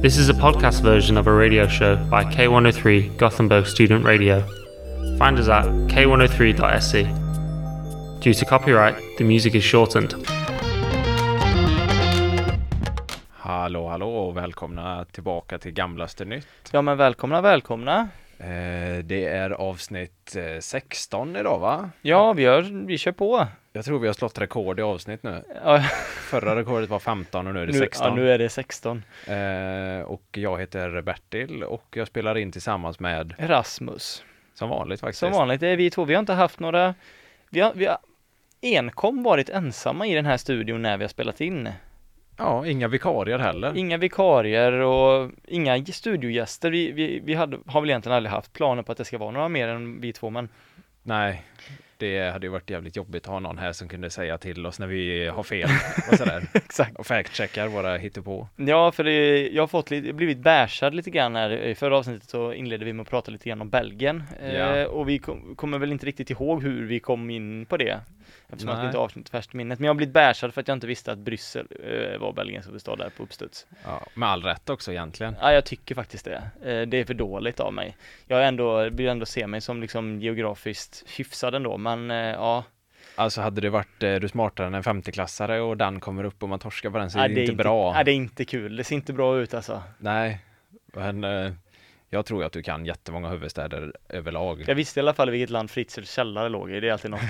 This is a podcast version of a radio show by K103 Gothenburg Student Radio. Find us at k103.se. Due to copyright, the music is shortened. Hallå, hallå och välkomna tillbaka till Gamlaste Nytt. Ja men välkomna, välkomna. Eh, det är avsnitt eh, 16 idag va? Ja, vi, gör, vi kör på. Jag tror vi har slått rekord i avsnitt nu. Ja, Förra rekordet var 15 och nu är det nu, 16. ja, nu är det 16. Eh, och jag heter Bertil och jag spelar in tillsammans med, Rasmus. som vanligt faktiskt. Som vanligt är vi två. Vi har inte haft några, vi har, vi har enkom varit ensamma i den här studion när vi har spelat in. Ja, inga vikarier heller. Inga vikarier och inga studiogäster. Vi, vi, vi hade, har väl egentligen aldrig haft planer på att det ska vara några mer än vi två, men Nej, det hade ju varit jävligt jobbigt att ha någon här som kunde säga till oss när vi har fel och sådär. exakt. Och fact-checkar våra hittepå. Ja, för det, jag har fått lite, blivit bärsad lite grann här. I förra avsnittet så inledde vi med att prata lite grann om Belgien. Ja. Eh, och vi kom, kommer väl inte riktigt ihåg hur vi kom in på det. Eftersom Nej. inte har avsnitt färskt minnet. Men jag har blivit bärsad för att jag inte visste att Bryssel eh, var Belgiens huvudstad där på uppstuds. Ja, med all rätt också egentligen. Ja, jag tycker faktiskt det. Eh, det är för dåligt av mig. Jag ändå, vill ändå se mig som liksom geografiskt hyfsad ändå, men eh, ja. Alltså hade det varit eh, du smartare än en 50-klassare och den kommer upp och man torskar på den så är Nej, det, inte bra. Nej, det är inte kul. Det ser inte bra ut alltså. Nej, men eh, jag tror att du kan jättemånga huvudstäder överlag. Jag visste i alla fall vilket land Fritzels källare låg i. Det är alltid något.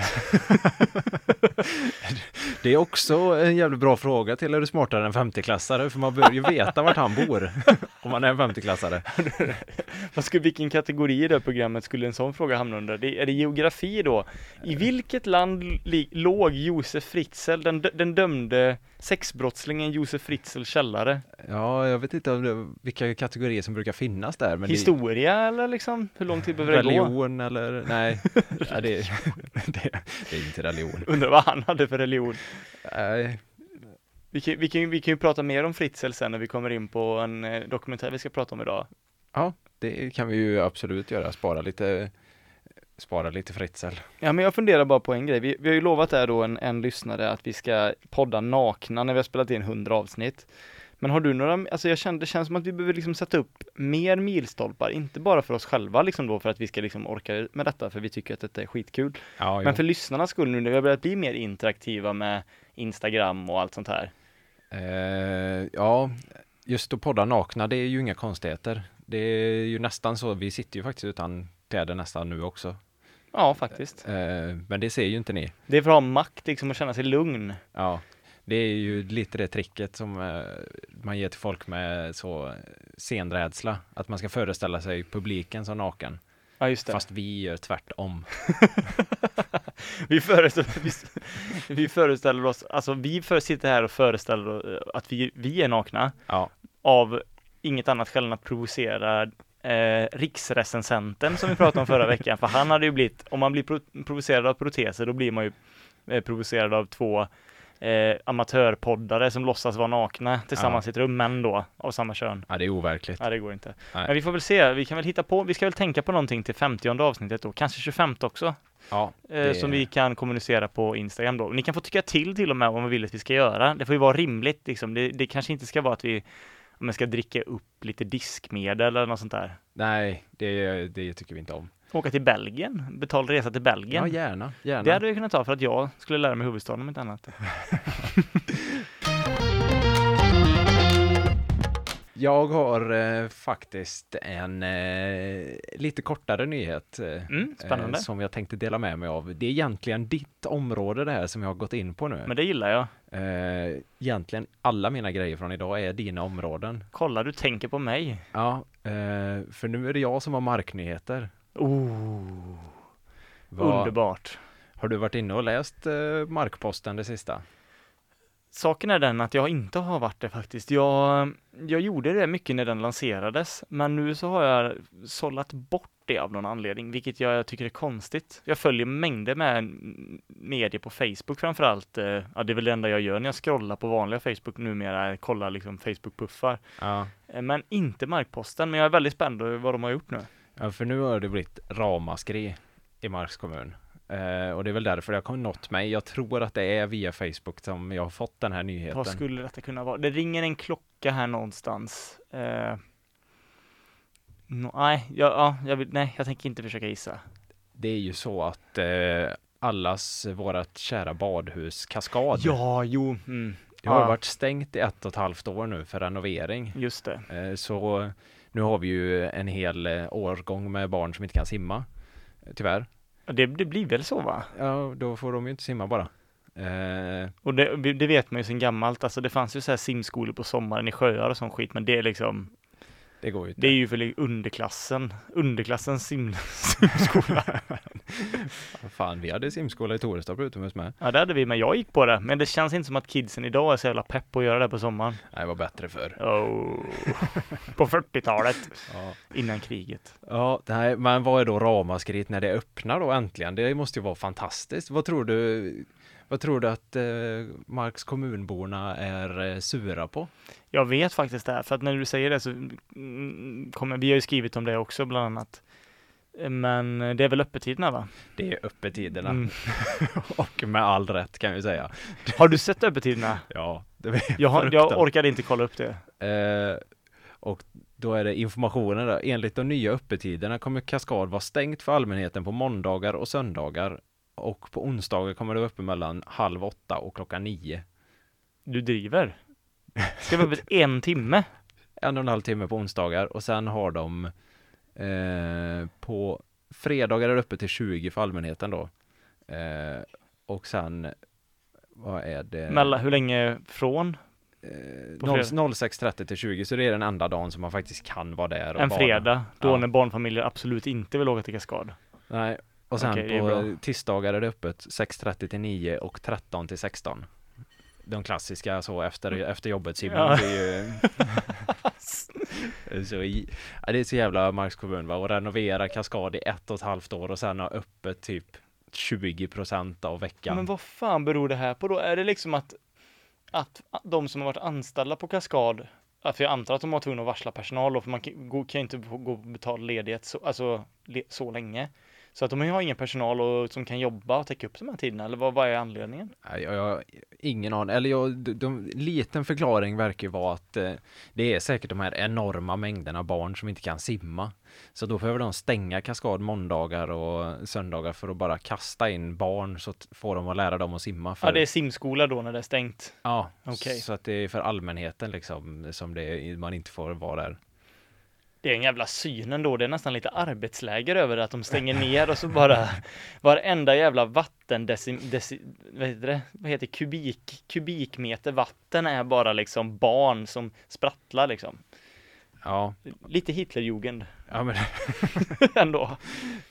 Det är också en jävligt bra fråga till är du smartare än en 50-klassare för man bör ju veta vart han bor om man är en 50-klassare. Vad skulle, vilken kategori i det programmet skulle en sån fråga hamna under? Det, är det geografi då? I vilket land låg Josef Fritzl, den, den dömde sexbrottslingen Josef Fritzl källare? Ja, jag vet inte om det, vilka kategorier som brukar finnas där. Men Historia eller liksom? Hur lång tid det, behöver det gå? religion eller nej, ja, det, det, det är inte religion. Undrar vad han hade för religion. Nej, Vi kan, vi, kan, vi kan ju prata mer om Fritzl sen när vi kommer in på en eh, dokumentär vi ska prata om idag. Ja, det kan vi ju absolut göra. Spara lite, spara lite Fritzl. Ja men jag funderar bara på en grej. Vi, vi har ju lovat där då en, en lyssnare att vi ska podda nakna när vi har spelat in 100 avsnitt. Men har du några, alltså jag kände, det känns som att vi behöver liksom sätta upp mer milstolpar, inte bara för oss själva liksom då för att vi ska liksom orka med detta för vi tycker att detta är skitkul. Ja, Men för lyssnarnas skull nu när vi har börjat bli mer interaktiva med Instagram och allt sånt här. Eh, ja, just att podda nakna, det är ju inga konstigheter. Det är ju nästan så, vi sitter ju faktiskt utan kläder nästan nu också. Ja faktiskt. Eh, men det ser ju inte ni. Det är för att ha makt liksom och känna sig lugn. Ja, det är ju lite det tricket som eh, man ger till folk med så scenrädsla. Att man ska föreställa sig publiken som naken. Ja just det. Fast vi gör tvärtom. Vi föreställer, vi, vi föreställer oss, alltså vi sitter här och föreställer oss att vi, vi är nakna Ja, av inget annat skäl än att provocera eh, riksrecensenten som vi pratade om förra veckan. För han hade ju blivit, om man blir pro- provocerad av proteser, då blir man ju eh, provocerad av två eh, amatörpoddare som låtsas vara nakna tillsammans i ett rum, män då, av samma kön. ja det är overkligt. Nej, det går inte. Nej. Men vi får väl se, vi kan väl hitta på, vi ska väl tänka på någonting till 50 avsnittet då, kanske 25 också. Ja, Eh, det- som vi kan kommunicera på Instagram då. Ni kan få tycka till till och med vad man vill att vi ska göra. Det får ju vara rimligt liksom. Det, det kanske inte ska vara att vi om man ska dricka upp lite diskmedel eller något sånt där. nej, det, det tycker vi inte om. Åka till Belgien, betala resa till Belgien. Ja, gärna, gärna. det hade vi kunnat ta för att jag skulle lära mig huvudstaden om inte annat. Jag har eh, faktiskt en eh, lite kortare nyhet eh, Mm, spännande. eh, som jag tänkte dela med mig av. Det är egentligen ditt område det här som jag har gått in på nu. Men det gillar jag. Eh, egentligen alla mina grejer från idag är dina områden. Kolla, du tänker på mig. Ja, eh, för nu är det jag som har marknyheter. Oh, Vad- underbart. Har du varit inne och läst eh, Markposten det sista? Saken är den att jag inte har varit det faktiskt. Jag, jag gjorde det mycket när den lanserades, men nu så har jag sållat bort det av någon anledning, vilket jag tycker är konstigt. Jag följer mängder med medier på Facebook framförallt. eh, Ja, det är väl det enda jag gör när jag scrollar på vanliga Facebook numera, kollar liksom Facebook-puffar. Ja. Eh, Men inte Markposten, men jag är väldigt spänd över vad de har gjort nu. ja, för nu har det blivit ramaskri i Marks kommun. Eh, och det är väl därför det har nått mig. Jag tror att det är via Facebook som jag har fått den här nyheten. Vad skulle detta kunna vara? Det ringer en klocka här någonstans. Eh, no, nej, jag, ja, jag vill, nej, jag tänker inte försöka gissa. Det är ju så att eh, allas vårat kära badhus Kaskad. Ja, jo, mm, Det har ja. varit stängt i ett och ett halvt år nu för renovering. just det. Så nu har vi ju en hel årgång med barn som inte kan simma. Tyvärr. Det, det blir väl så va? Ja, då får de ju inte simma bara. Eh, Och det, det vet man ju sedan gammalt, alltså det fanns ju så här simskolor på sommaren i sjöar och sån skit, men det är liksom, det går ju inte. det är ju för underklassen, underklassens sim, simskola. Fan, vi hade simskola i Torestorp utomhus med. Ja, det hade vi, men jag gick på det. Men det känns inte som att kidsen idag är så jävla pepp på att göra det på sommaren. Nej, det var bättre förr. Oh. på 40-talet, Ja. innan kriget. Ja, nej, men vad är då ramaskriet när det öppnar då äntligen? Det måste ju vara fantastiskt. Vad tror du? Vad tror du att eh, Marks kommunborna är eh, sura på? Jag vet faktiskt det, här, för att när du säger det så mm, kommer, vi har ju skrivit om det också bland annat. Men det är väl öppettiderna va? Det är öppettiderna Mm. och med all rätt kan vi säga. Har du sett öppettiderna? Ja, det är Jag, har, jag orkade inte kolla upp det. Eh, och då är det informationen då. Enligt de nya öppettiderna kommer Kaskad vara stängt för allmänheten på måndagar och söndagar. Och på onsdagar kommer det vara öppet mellan halv åtta och klockan nio. Du driver? Ska vi öppet en timme? En och en halv timme på onsdagar och sen har de eh, på fredagar är det öppet till 20 för allmänheten då. Eh, och sen vad är det? Mellan, hur länge från? Eh, på 0 fredag? 06.30 till 20 så det är den enda dagen som man faktiskt kan vara där En fredag, då Ja. när barnfamiljer absolut inte vill åka till Kaskad. Nej, och sen Okej, på tisdagar är det öppet 6.30 till 9 och 13 till 16. De klassiska så efter, efter jobbet Simon, Ja. det är ju så, i- ja, det är så jävla Marks kommun va, och renovera Kaskad i ett och ett halvt år och sen ha öppet typ 20 procent av veckan. Men vad fan beror det här på då? Är det liksom att, att de som har varit anställda på Kaskad, för jag antar att de var tvungna att varsla personal då, för man kan, ju inte gå och betala ledighet så, alltså, le, så länge. Så att de har ingen personal och, som kan jobba och täcka upp de här tiderna, eller vad, vad är anledningen? Nej, Jag, jag ingen aning, eller jag, de, de, liten förklaring verkar ju vara att eh, det är säkert de här enorma mängderna barn som inte kan simma. Så då behöver de stänga Kaskad måndagar och söndagar för att bara kasta in barn så får de att lära dem att simma. För, Ja, det är simskola då när det är stängt. ja, Okej. så att det är för allmänheten liksom som det är, man inte får vara där. Det är en jävla synen då, det är nästan lite arbetsläger över att de stänger ner och så bara varenda jävla vatten deci, vad heter det, vad heter kubik, kubikmeter vatten är bara liksom barn som sprattlar liksom. Ja, Lite Hitlerjugend ja men ändå.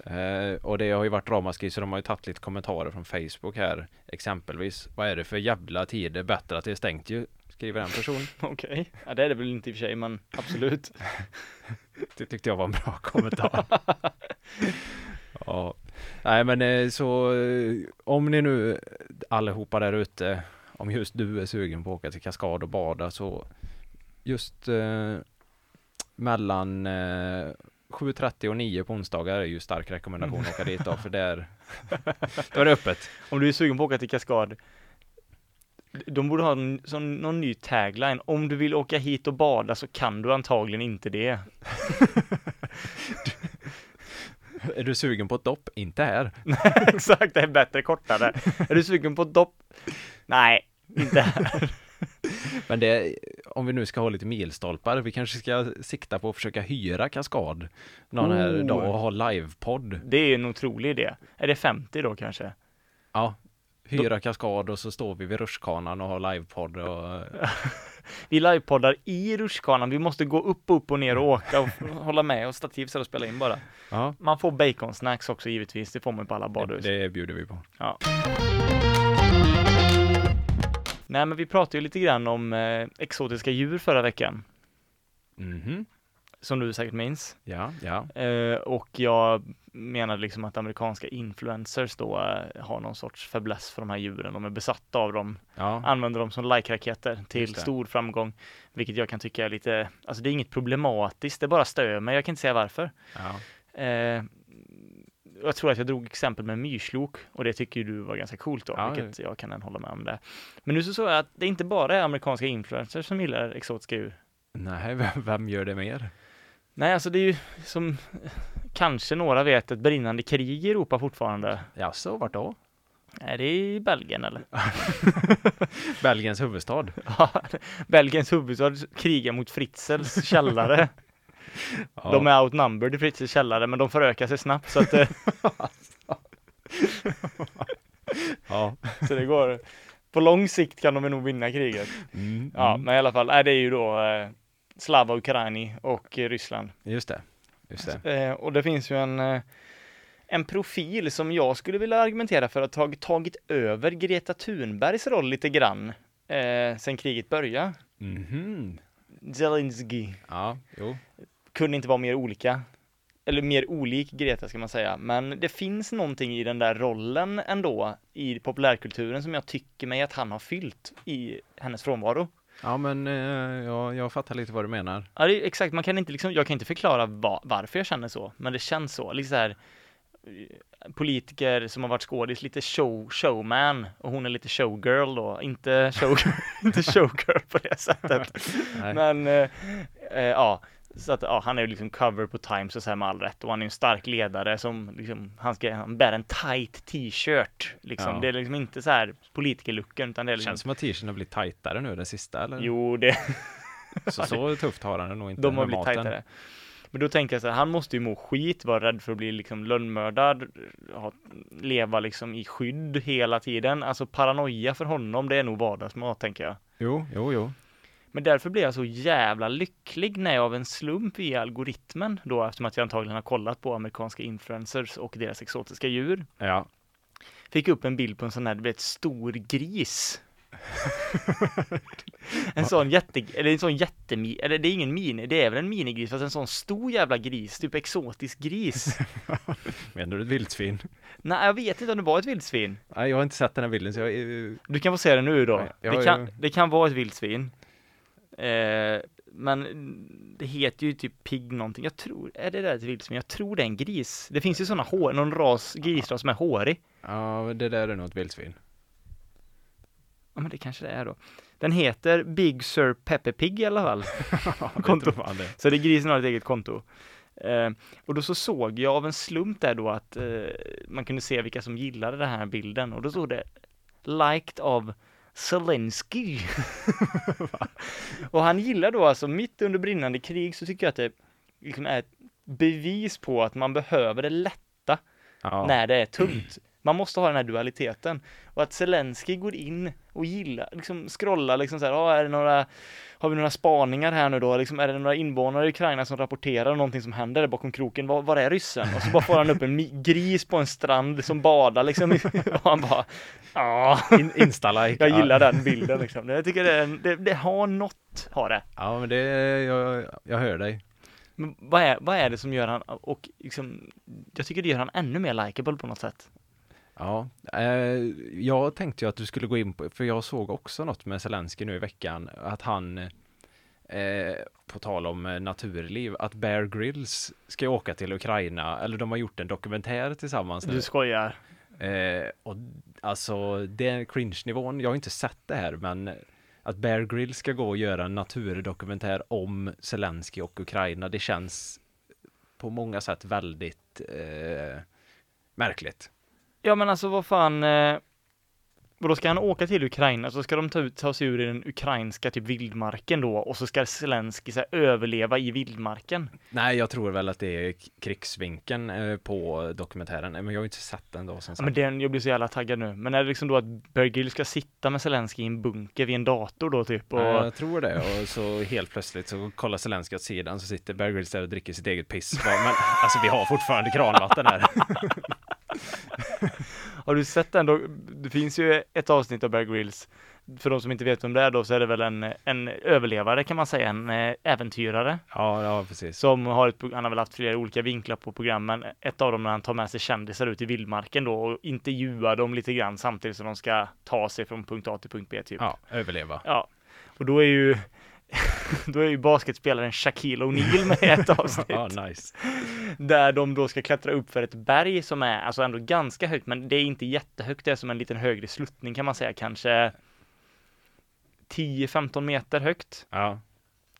Eh, och det har ju varit ramaskri så de har ju tagit lite kommentarer från Facebook här exempelvis. Vad är det för jävla tider? Bättre att det är stängt ju, skriver en person. Okej, ja det är det väl inte i och för sig, men absolut. Det tyckte jag var en bra kommentar. ja, nej men eh, så eh, om ni nu allihopa där ute, om just du är sugen på att åka till Kaskad och bada så just eh, mellan eh, 7.30 och 9 på onsdagar är ju stark rekommendation att åka dit då, för där då är det öppet. Om du är sugen på att åka till Kaskad, de borde ha en, sån, någon ny tagline. Om du vill åka hit och bada så kan du antagligen inte det. Är du sugen på ett dopp? Inte här. Exakt, det är bättre kortare. Är du sugen på ett dopp? Nej, inte här. Men det, om vi nu ska ha lite milstolpar, vi kanske ska sikta på att försöka hyra Kaskad någon här Oh. dag och ha livepodd. Det är en otrolig idé. Är det 50 då kanske? Ja, hyra Kaskad och så står vi vid rutschkanan och har livepodd och Vi livepoddar i rutschkanan. Vi måste gå upp, upp och ner och åka och hålla med och stativ så och spela in bara. ja, Man får baconsnacks också givetvis. Det får man på alla det, badhus. det bjuder vi på. Nej, men vi pratade ju lite grann om eh, exotiska djur förra veckan. Mhm, Som du säkert minns. ja, ja. Eh, och jag menade liksom att amerikanska influencers då eh, har någon sorts fäbless för de här djuren. De är besatta av dem, Ja, använder dem som like-raketer till stor framgång. Vilket jag kan tycka är lite, alltså det är inget problematiskt, det bara stör mig. Jag kan inte säga varför. ja. Eh, jag tror att jag drog exempel med myrslok och det tycker du var ganska coolt då, Ja, vilket jag kan hålla med om det. Men nu så såg jag att det inte bara är amerikanska influencers som gillar exotiska djur. Nej, vem, vem gör det mer? Nej, alltså det är ju som kanske några vet ett brinnande krig i Europa fortfarande. Jaså, vart då? Är det i Belgien eller? Belgiens huvudstad. Ja, Belgiens huvudstad krigar mot Fritzels källare. Ja. De är outnumbered i Fritzels källare, men de förökar sig snabbt så att eh, Ja. så det går. På lång sikt kan de nog vinna kriget. Mm, Ja, mm. men i alla fall, nej, det är ju då eh, Slava Ukraini och Ryssland. Just det. Just det. Eh, och det finns ju en, eh, en profil som jag skulle vilja argumentera för att ha tagit över Greta Thunbergs roll lite grann eh, sen kriget började. Mhm. Zelensky Ja, jo. kunde inte vara mer olika. Eller mer olik Greta ska man säga. Men det finns någonting i den där rollen ändå i populärkulturen som jag tycker mig att han har fyllt i hennes frånvaro. Ja, men eh, ja, jag fattar lite vad du menar. Ja, det är exakt. Man kan inte liksom, jag kan inte förklara va, varför jag känner så, men det känns så. Liksom så här, eh, politiker som har varit skådis, lite show, showman och hon är lite showgirl då, inte show, inte showgirl på det sättet. Nej. Men eh, eh, ja, så att ja, han är ju liksom cover på Times och så här med all rätt och han är en stark ledare som liksom, han ska, han bär en tight t-shirt liksom. Ja. Det är liksom inte så här politikerlooken utan det är liksom, känns som att t-shirten har blivit tajtare nu, den sista, eller? jo det, Så, så tufft har han det nog inte De har blivit maten. tajtare. Men då tänker jag så här, han måste ju må skit, vara rädd för att bli liksom lönnmördad, ha, leva liksom i skydd hela tiden. Alltså paranoia för honom, det är nog vardagsmat tänker jag. Jo, jo, jo. Men därför blev jag så jävla lycklig när jag av en slump i algoritmen då eftersom att jag antagligen har kollat på amerikanska influencers och deras exotiska djur. Ja. Fick upp en bild på en sån här, du vet, stor gris. en sån jätte, eller en sån jättemi, eller det är ingen mini, det är väl en minigris fast en sån stor jävla gris, typ exotisk gris. Menar du ett vildsvin? Nej, jag vet inte om det var ett vildsvin. Nej, jag har inte sett den här bilden så jag är... Du kan få se det nu då. Ja, det, kan, det kan vara ett vildsvin. Eh, men det heter ju typ pigg någonting. Jag tror, är det där ett vildsvin? Jag tror det är en gris. Det finns ju sådana hår, någon ras, grisras som är hårig. Ja, det där är nog ett vildsvin. Ja men det kanske det är då. Den heter Big Sir Pepper Pig i alla fall. Konto. det. Så det är grisen har ett eget konto. Eh, och då så såg jag av en slump där då att eh, man kunde se vilka som gillade den här bilden och då stod det liked av Zelensky. och han gillar då alltså mitt under brinnande krig så tycker jag att det liksom är ett bevis på att man behöver det lätta Ja. när det är tungt. Man måste ha den här dualiteten. Och att Zelensky går in och gillar, liksom scrollar liksom så här, ah, är det några, har vi några spaningar här nu då? Liksom, är det några invånare i Ukraina som rapporterar om någonting som händer där bakom kroken? Var, var är ryssen? Och så bara får han upp en gris på en strand som badar liksom. och han bara, ja, In, Insta-like. jag gillar den bilden liksom. Jag tycker det, det, det har något, har det. Ja, men det, jag, jag hör dig. Men vad är, vad är det som gör han, och liksom, jag tycker det gör han ännu mer likable på något sätt. Ja, eh, jag tänkte ju att du skulle gå in på, för jag såg också något med Zelensky nu i veckan, att han, eh, på tal om eh, naturliv, att Bear Grylls ska åka till Ukraina, eller de har gjort en dokumentär tillsammans nu. Du skojar. Eh, och alltså, den cringe-nivån, jag har inte sett det här, men att Bear Grylls ska gå och göra en naturdokumentär om Zelensky och Ukraina, det känns på många sätt väldigt eh, märkligt. Ja men alltså vad fan, eh, då ska han åka till Ukraina så ska de ta, ut, ta sig ur i den ukrainska typ vildmarken då och så ska Zelensky så här, överleva i vildmarken. Nej, jag tror väl att det är krigsvinkeln eh, på dokumentären, men jag har inte sett den då som Ja, men den, jag blir så jävla taggad nu. Men är det liksom då att Bergil ska sitta med Zelensky i en bunker vid en dator då typ? Och, Ja, jag tror det och så helt plötsligt så kollar Zelensky åt sidan så sitter Bear Grylls där och dricker sitt eget piss. Men alltså vi har fortfarande kranvatten här. Har du sett den då? Det finns ju ett avsnitt av Bear Grylls. För de som inte vet vem det är då så är det väl en, en överlevare kan man säga, en eh, äventyrare. Ja, ja precis. Som har ett, han har väl haft flera olika vinklar på programmen. Ett av dem när han tar med sig kändisar ut i vildmarken då och intervjuar dem lite grann samtidigt som de ska ta sig från punkt A till punkt B typ. Ja, överleva. Ja. Och då är ju då är ju basketspelaren Shaquille O'Neal med i ett avsnitt. Ja, nice. Där de då ska klättra upp för ett berg som är alltså ändå ganska högt, men det är inte jättehögt. Det är som en liten högre sluttning kan man säga, kanske 10-15 meter högt. Ja,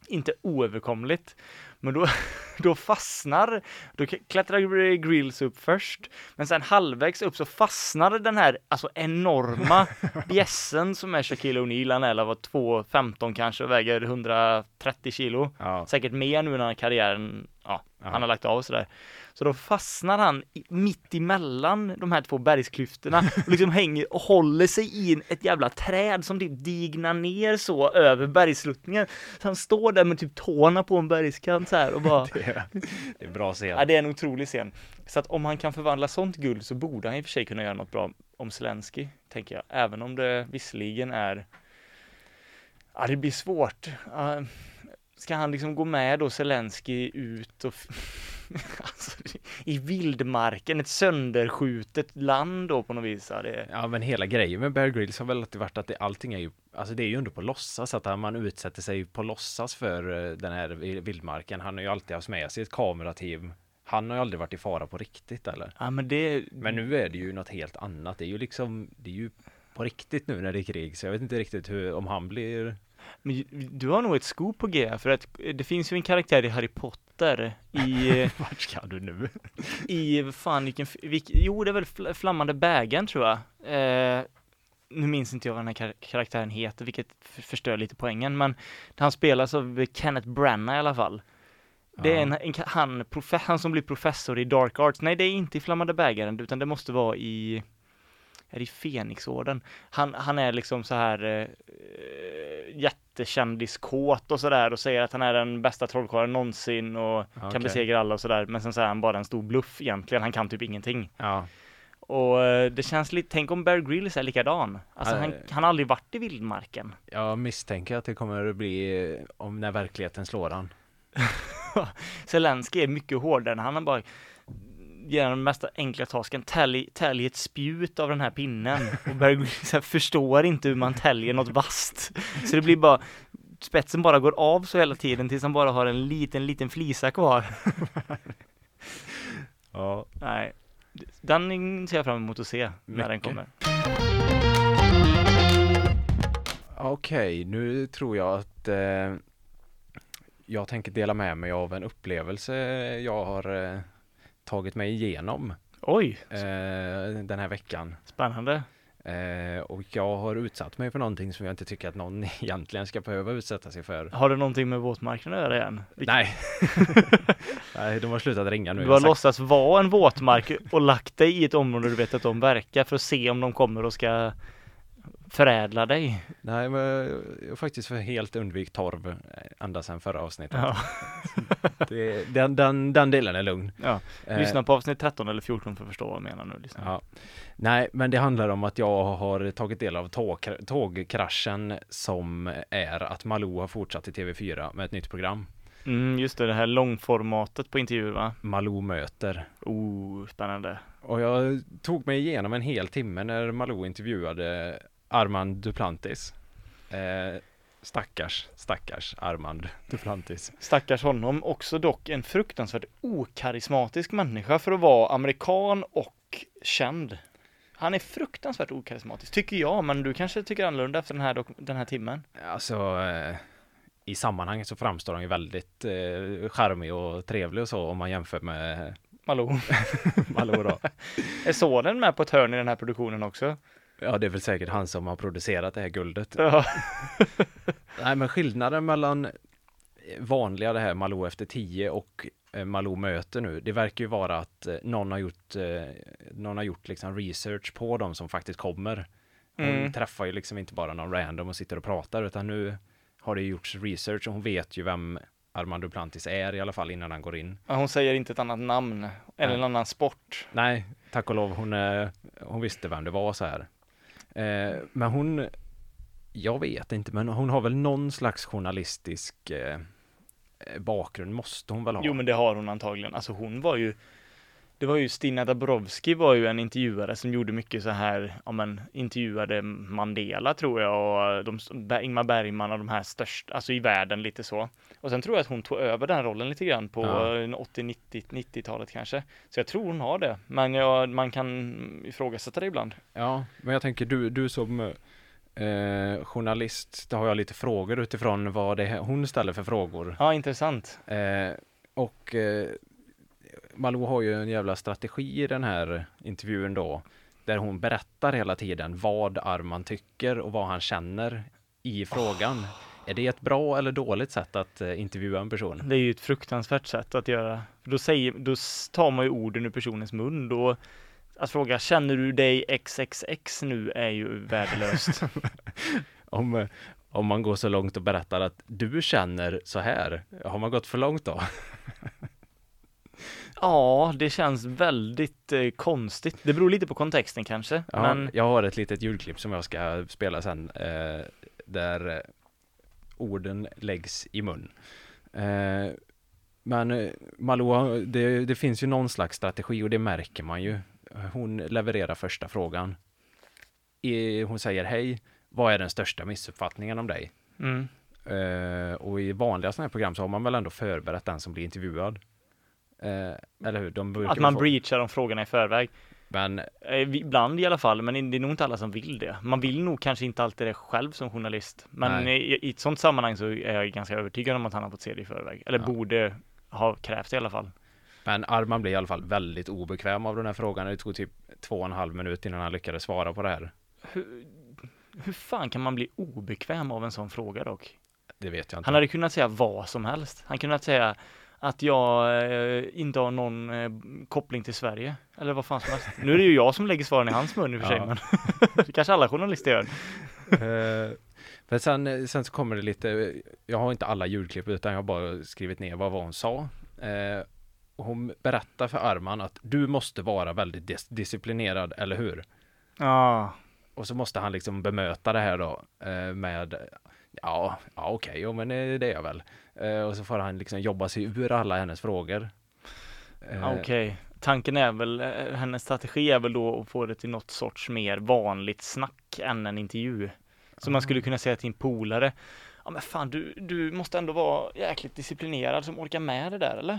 inte oöverkomligt. Men då, då fastnar, då klättrar Grills upp först, men sen halvvägs upp så fastnar den här alltså enorma bjässen som är Shaquille O'Neal, han är var 2,15 kanske och väger 130 kilo. Ja. Säkert mer nu när karriären, ja, ja, han har lagt av och sådär. Så då fastnar han mitt emellan de här två bergsklyftorna och liksom hänger och håller sig i ett jävla träd som typ dignar ner så över bergsluttningen. Så han står där med typ tårna på en bergskant så här och bara... det, är, det är bra scen. Ja, det är en otrolig scen. Så att om han kan förvandla sånt guld så borde han i och för sig kunna göra något bra om Zelensky, tänker jag. Även om det visserligen är... Ja, det blir svårt. Uh, ska han liksom gå med då Zelensky ut och alltså, i vildmarken, ett sönderskjutet land då på något vis. Ja, det... ja men hela grejen med Bear Grylls har väl alltid varit att det, allting är ju, alltså det är ju ändå på låtsas, att man utsätter sig på låtsas för eh, den här vildmarken. Han har ju alltid haft med sig ett kamerateam. Han har ju aldrig varit i fara på riktigt eller? Ja men det... Men nu är det ju något helt annat. Det är ju liksom, det är ju på riktigt nu när det är krig, så jag vet inte riktigt hur, om han blir men du har nog ett scoop på G, för att det finns ju en karaktär i Harry Potter i... Vart ska du nu? I, fan vilken, vilken, jo det är väl Flammande bägaren tror jag. Eh, nu minns inte jag vad den här karaktären heter, vilket förstör lite poängen, men han spelas av Kenneth Branagh i alla fall. Det är en, en han, han som blir professor i Dark Arts. Nej, det är inte i Flammande bägaren, utan det måste vara i är i Fenixorden. Han, han är liksom så här eh, jättekändiskåt och sådär och säger att han är den bästa trollkarlen någonsin och okay. kan besegra alla och sådär. Men sen så är han bara en stor bluff egentligen. Han kan typ ingenting. Ja. Och eh, det känns lite, tänk om Bear Grylls är likadan. Alltså han, han har aldrig varit i vildmarken. Jag misstänker att det kommer att bli eh, om när verkligheten slår han. Zelensky är mycket hårdare. Han har bara göra den mesta enkla tasken, tälj, ett spjut av den här pinnen och börjar förstår inte hur man täljer något vasst. Så det blir bara, spetsen bara går av så hela tiden tills han bara har en liten, liten flisa kvar. ja. Nej, den ser jag fram emot att se Mycket. när den kommer. Okej, okay, nu tror jag att eh, jag tänker dela med mig av en upplevelse jag har eh, tagit mig igenom. Oj! Eh, den här veckan. Spännande. Eh, och jag har utsatt mig för någonting som jag inte tycker att någon egentligen ska behöva utsätta sig för. Har det någonting med våtmarken att göra igen? Nej. Nej, de har slutat ringa nu. Du har, har låtsats vara en våtmark och lagt dig i ett område du vet att de verkar för att se om de kommer och ska förädla dig? Nej, men jag har faktiskt helt undvikit torv ända sedan förra avsnittet. Ja. det, den, den, den delen är lugn. Ja. Eh, Lyssna på avsnitt 13 eller 14 för att förstå vad jag menar nu. Lyssna. Ja. Nej, men det handlar om att jag har tagit del av tåg, tågkraschen som är att Malou har fortsatt i TV4 med ett nytt program. Mm, just det, det här långformatet på intervjuer va? Malou möter. Oh, spännande. Och jag tog mig igenom en hel timme när Malou intervjuade Armand Duplantis. Eh, stackars, stackars Armand Duplantis. Stackars honom, också dock en fruktansvärt okarismatisk människa för att vara amerikan och känd. Han är fruktansvärt okarismatisk, tycker jag, men du kanske tycker annorlunda efter den här, den här timmen? Alltså, eh, i sammanhanget så framstår han ju väldigt eh, charmig och trevlig och så om man jämför med Malou. Malou då. är sonen med på ett hörn i den här produktionen också? Ja, det är väl säkert han som har producerat det här guldet. Ja. Nej, men skillnaden mellan vanliga det här Malou efter 10 och eh, Malou möter nu, det verkar ju vara att eh, någon har gjort, eh, någon har gjort liksom research på dem som faktiskt kommer. Hon mm. träffar ju liksom inte bara någon random och sitter och pratar, utan nu har det gjorts research och hon vet ju vem Armando Duplantis är i alla fall innan han går in. Ja, hon säger inte ett annat namn eller en annan sport. Nej, tack och lov, hon, hon visste vem det var så här. Eh, men hon, jag vet inte, men hon har väl någon slags journalistisk eh, eh, bakgrund, måste hon väl ha? Jo, men det har hon antagligen. Alltså hon var ju det var ju Stina Dabrowski var ju en intervjuare som gjorde mycket så här, ja men intervjuade Mandela tror jag och eh, de, Ingmar Bergman och de här största, alltså i världen lite så. Och sen tror jag att hon tog över den rollen lite grann på ja. 80, 90, 90-talet kanske. Så jag tror hon har det, men ja, man kan ifrågasätta det ibland. Ja, men jag tänker du, du som Eh, journalist, då har jag lite frågor utifrån vad det är hon ställer för frågor. Ja, intressant. Eh, och eh, Malou har ju en jävla strategi i den här intervjun då, där hon berättar hela tiden vad Arman tycker och vad han känner i frågan. Är det ett bra eller dåligt sätt att eh, intervjua en person? Det är ju ett fruktansvärt sätt att göra. För Då, säger, då tar man ju orden ur personens mun. Då, att fråga känner du dig XXX nu är ju värdelöst. Om, eh, om man går så långt och berättar att du känner så här, har man gått för långt då? ja, det känns väldigt eh, konstigt. Det beror lite på kontexten kanske. Ja, Men Jag har ett litet ljudklipp som jag ska spela sen, eh, där eh, orden läggs i mun. Eh, men eh, Malou, det, det finns ju någon slags strategi och det märker man ju. Hon levererar första frågan. I, hon säger hej, vad är den största missuppfattningen om dig? mm, Eh, och i vanliga sådana här program så har man väl ändå förberett den som blir intervjuad. Eh, eller hur? De brukar att man få- breachar de frågorna i förväg. Men Eh, Ibland i alla fall, men det är nog inte alla som vill det. Man vill nog kanske inte alltid det själv som journalist. Men i, i ett sådant sammanhang så är jag ganska övertygad om att han har fått se det i förväg. Eller Ja. borde ha krävt det i alla fall. Men Arman blev i alla fall väldigt obekväm av den här frågan. Det tog typ två och en halv minut innan han lyckades svara på det här. Hur, hur fan kan man bli obekväm av en sån fråga dock? Det vet jag inte. Han hade kunnat säga vad som helst. Han kunde säga att jag eh, inte har någon eh, koppling till Sverige. Eller vad fan som helst. Nu är det ju jag som lägger svaren i hans mun i och för sig, Ja. men det kanske alla journalister gör. Eh, Men sen, sen så kommer det lite, jag har inte alla ljudklipp utan jag har bara skrivit ner vad, vad hon sa. Eh, och hon berättar för Arman att du måste vara väldigt dis- disciplinerad, eller hur? Ja, Och så måste han liksom bemöta det här då eh, med Ja, ja okej, jo, men eh, det är jag väl. Eh, och så får han liksom jobba sig ur alla hennes frågor. Eh, okej. Tanken är väl, eh, hennes strategi är väl då att få det till något sorts mer vanligt snack än en intervju. Så man skulle kunna säga till en polare, ja men fan du, du måste ändå vara jäkligt disciplinerad som orkar med det där eller?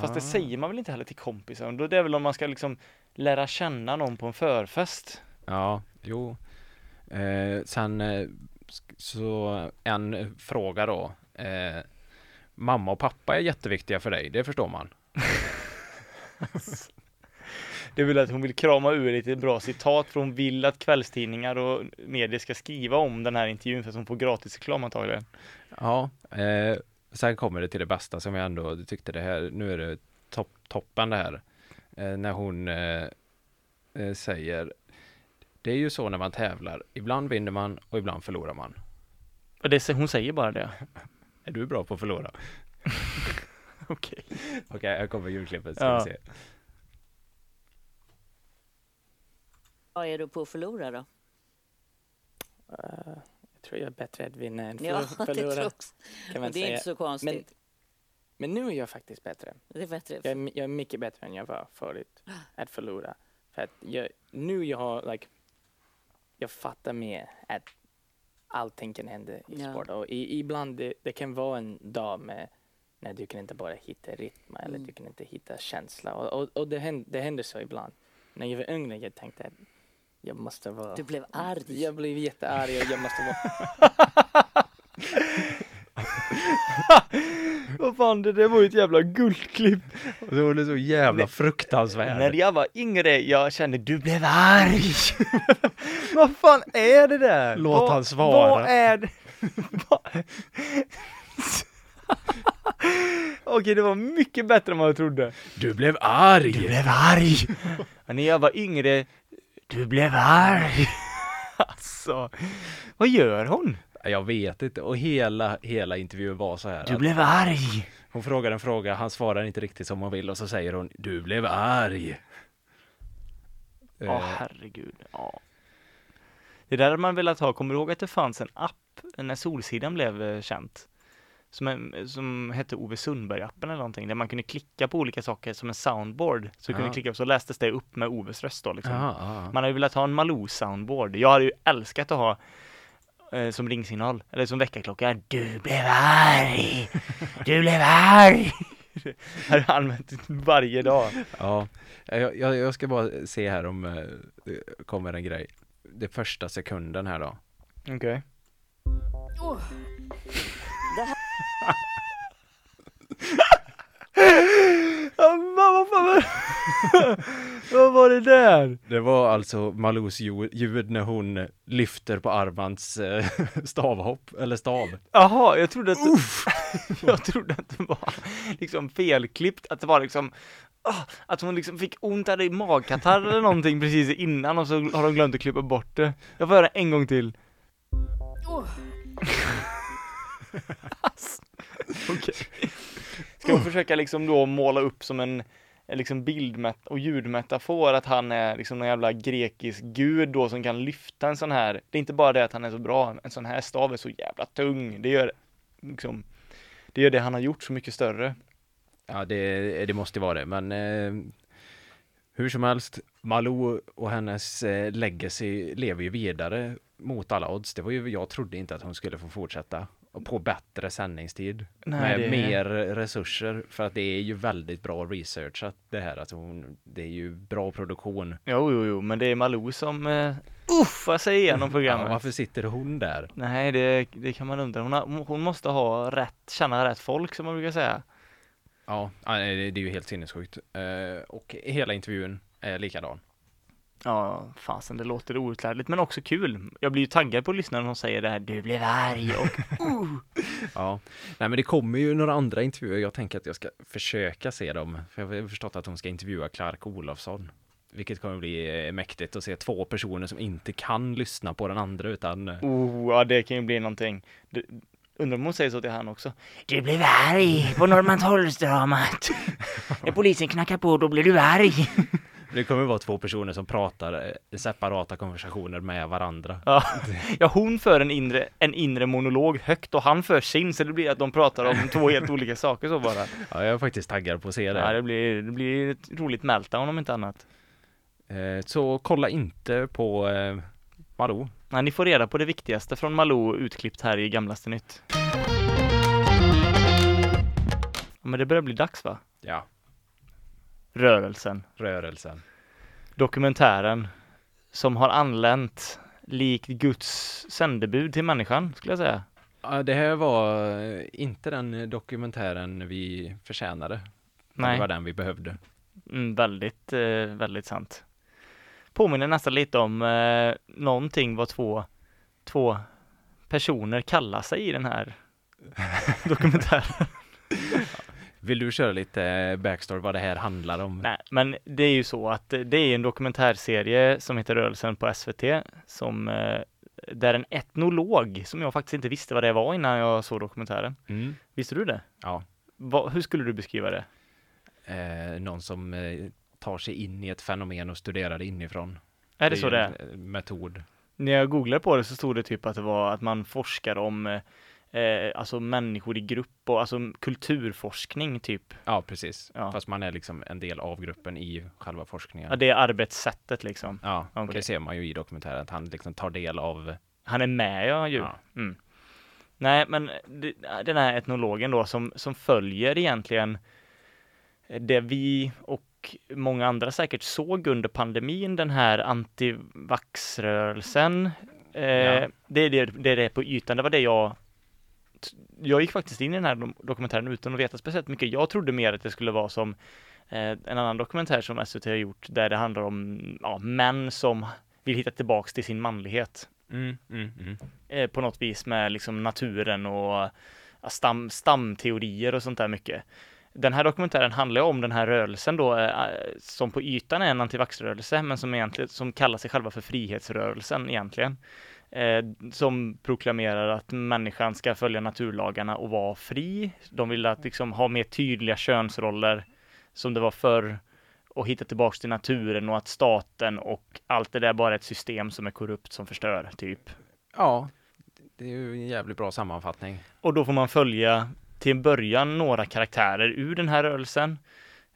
Fast det ah. säger man väl inte heller till kompisar? Då det är väl om man ska liksom lära känna någon på en förfest. Ja, jo. Eh, sen så en fråga då. Eh, mamma och pappa är jätteviktiga för dig, det förstår man. Det är väl att hon vill krama ur lite bra citat för hon vill att kvällstidningar och medier ska skriva om den här intervjun för att hon får gratis reklam antagligen. Ja, eh, sen kommer det till det bästa som jag ändå tyckte det här, nu är det topp, toppen det här. Eh, när hon eh, eh, säger Det är ju så när man tävlar, ibland vinner man och ibland förlorar man. Och det, hon säger bara det. Är du bra på att förlora? Okej. Okej, här kommer julklippet, ska Ja. vi se. Vad är du på att förlora då? Eh, jag tror jag är bättre att vinna än Ja, det förlora. jag också. kan man Det är säga. inte så konstigt. Men nu är jag faktiskt bättre. Det är bättre. Jag är, jag är mycket bättre än jag var förut att förlora. För att jag, nu jag har, like, jag fattar mer att allting kan hända i Ja. sport. Och i, ibland det, det kan vara en dag med när du kan inte bara hitta rytm eller Mm. du kan inte hitta känsla. Och, och, och det, händer, det händer så ibland. När jag var yngre jag tänkte att jag måste vara Du blev arg. Jag blev jättearg och jag måste vara Vad fan, det där var ju ett jävla guldklipp. Och så var det så jävla Nej. fruktansvärd. När jag var yngre, jag kände du blev arg. vad fan är det där? Låt vad, han svara. Vad är det? Okej, det var mycket bättre än vad jag trodde. Du blev arg! Du blev arg! Och när jag var yngre, du blev arg! Alltså, vad gör hon? Jag vet inte. Och hela, hela intervjun var så här. Du blev arg! Hon frågar en fråga, han svarar inte riktigt som hon vill och så säger hon Du blev arg. Ja, Eh, herregud. Ja. Det där hade man velat ha. Kommer du ihåg att det fanns en app när Solsidan blev eh, känt? Som, en, som hette Ove Sundberg-appen eller någonting, där man kunde klicka på olika saker som en soundboard. Så kunde Ja. klicka på så lästes det upp med Oves röst då liksom. ja, ja. Man hade ju velat ha en Malou soundboard. Jag hade ju älskat att ha eh, som ringsignal, eller som väckarklocka. Du blev arg! Du blev arg! Det har jag använt varje dag. ja. Jag, jag, jag ska bara se här om eh, det kommer en grej. Det första sekunden här då. Okej. Det här- Vad fan var Vad var det där? Det var alltså Malous ju- ljud när hon lyfter på Armans eh, stavhopp, eller stav. Jaha, jag trodde att Jag trodde att det var liksom felklippt, att det var liksom ah, att hon liksom fick ont, i magkatarr eller någonting precis innan och så har de glömt att klippa bort det. Jag får höra en gång till. Alltså, Okej. Ska hon försöka liksom då måla upp som en liksom bildmet och ljudmetafor att han är liksom någon jävla grekisk gud då som kan lyfta en sån här. Det är inte bara det att han är så bra, en sån här stav är så jävla tung. Det gör liksom, det gör det han har gjort så mycket större. Ja, det, det måste vara det, men eh, hur som helst, Malou och hennes eh, legacy lever ju vidare mot alla odds. Det var ju, jag trodde inte att hon skulle få fortsätta på bättre sändningstid Nej, med det- mer resurser för att det är ju väldigt bra researchat det här. Alltså hon, det är ju bra produktion. Jo, jo, jo, men det är Malou som uh, uffar sig igenom Ja, programmet. varför sitter hon där? Nej, det, det kan man undra. Hon, har, hon måste ha rätt, känna rätt folk som man brukar säga. Ja, ja, det det är ju helt sinnessjukt. Eh, och hela intervjun är likadan. Ja, fasen det låter outhärdligt men också kul. Jag blir ju taggad på att lyssna när hon säger det här, du blev arg och uh. Ja, nej men det kommer ju några andra intervjuer. Jag tänker att jag ska försöka se dem. För jag har förstått att hon ska intervjua Clark Olofsson. Vilket kommer bli eh, mäktigt att se två personer som inte kan lyssna på den andra utan eh, Oh, ja det kan ju bli någonting. Du, undrar om hon säger så till han också. Du blev arg på Norrmalmstorgsdramat. När polisen knackar på då blir du arg. det kommer vara två personer som pratar eh, separata konversationer med varandra. Ja, ja hon för en inre, en inre monolog högt och han för sin så det blir att de pratar om två helt olika saker så bara. Ja, jag är faktiskt taggad på att se det. Ja, det blir, det blir ett roligt meltdown om inte annat. Eh, Så kolla inte på eh, Malou. Nej, ni får reda på det viktigaste från Malou utklippt här i Gamlaste Nytt. Men det börjar bli dags va? Ja, Rörelsen. rörelsen. Dokumentären som har anlänt likt Guds sändebud till människan, skulle jag säga. Ja, det här var eh, inte den dokumentären vi förtjänade. Nej. Det var den vi behövde. Mm, väldigt, eh, väldigt sant. Påminner nästan lite om eh, någonting vad två, två personer kallar sig i den här dokumentären. Vill du köra lite eh, backstory vad det här handlar om? Nej, men det är ju så att det är en dokumentärserie som heter Rörelsen på SVT som eh, där en etnolog, som jag faktiskt inte visste vad det var innan jag såg dokumentären. Mm. Visste du det? Ja. Vad- hur skulle du beskriva det? Eh, någon som eh, tar sig in i ett fenomen och studerar det inifrån. Är det, så ju det är? Metod. När jag googlade på det så stod det typ att det var att man forskar om eh, alltså människor i grupp och alltså kulturforskning typ. Ja, precis. Ja. Fast man är liksom en del av gruppen i själva forskningen. Ja, det är arbetssättet liksom. Ja, och Okej. det ser man ju i dokumentären att han liksom tar del av Han är med ja ju. Ja. Mm. Nej, men den här etnologen då som, som följer egentligen det vi och många andra säkert såg under pandemin, den här antivaxrörelsen. Eh, Ja. det, är det, det är det på ytan, det var det jag jag gick faktiskt in i den här dokumentären utan att veta speciellt mycket. Jag trodde mer att det skulle vara som eh, en annan dokumentär som SVT har gjort där det handlar om ja, män som vill hitta tillbaks till sin manlighet mm, mm, mm. eh, på något vis med liksom naturen och stam, stamteorier och sånt där mycket. Den här dokumentären handlar om den här rörelsen då eh, som på ytan är en antivaxrörelse men som egentligen som kallar sig själva för frihetsrörelsen egentligen. Eh, som proklamerar att människan ska följa naturlagarna och vara fri. De vill att liksom ha mer tydliga könsroller som det var förr och hitta tillbaks till naturen och att staten och allt det där bara är ett system som är korrupt som förstör typ. Ja, det är ju en jävligt bra sammanfattning. Och då får man följa till en början några karaktärer ur den här rörelsen.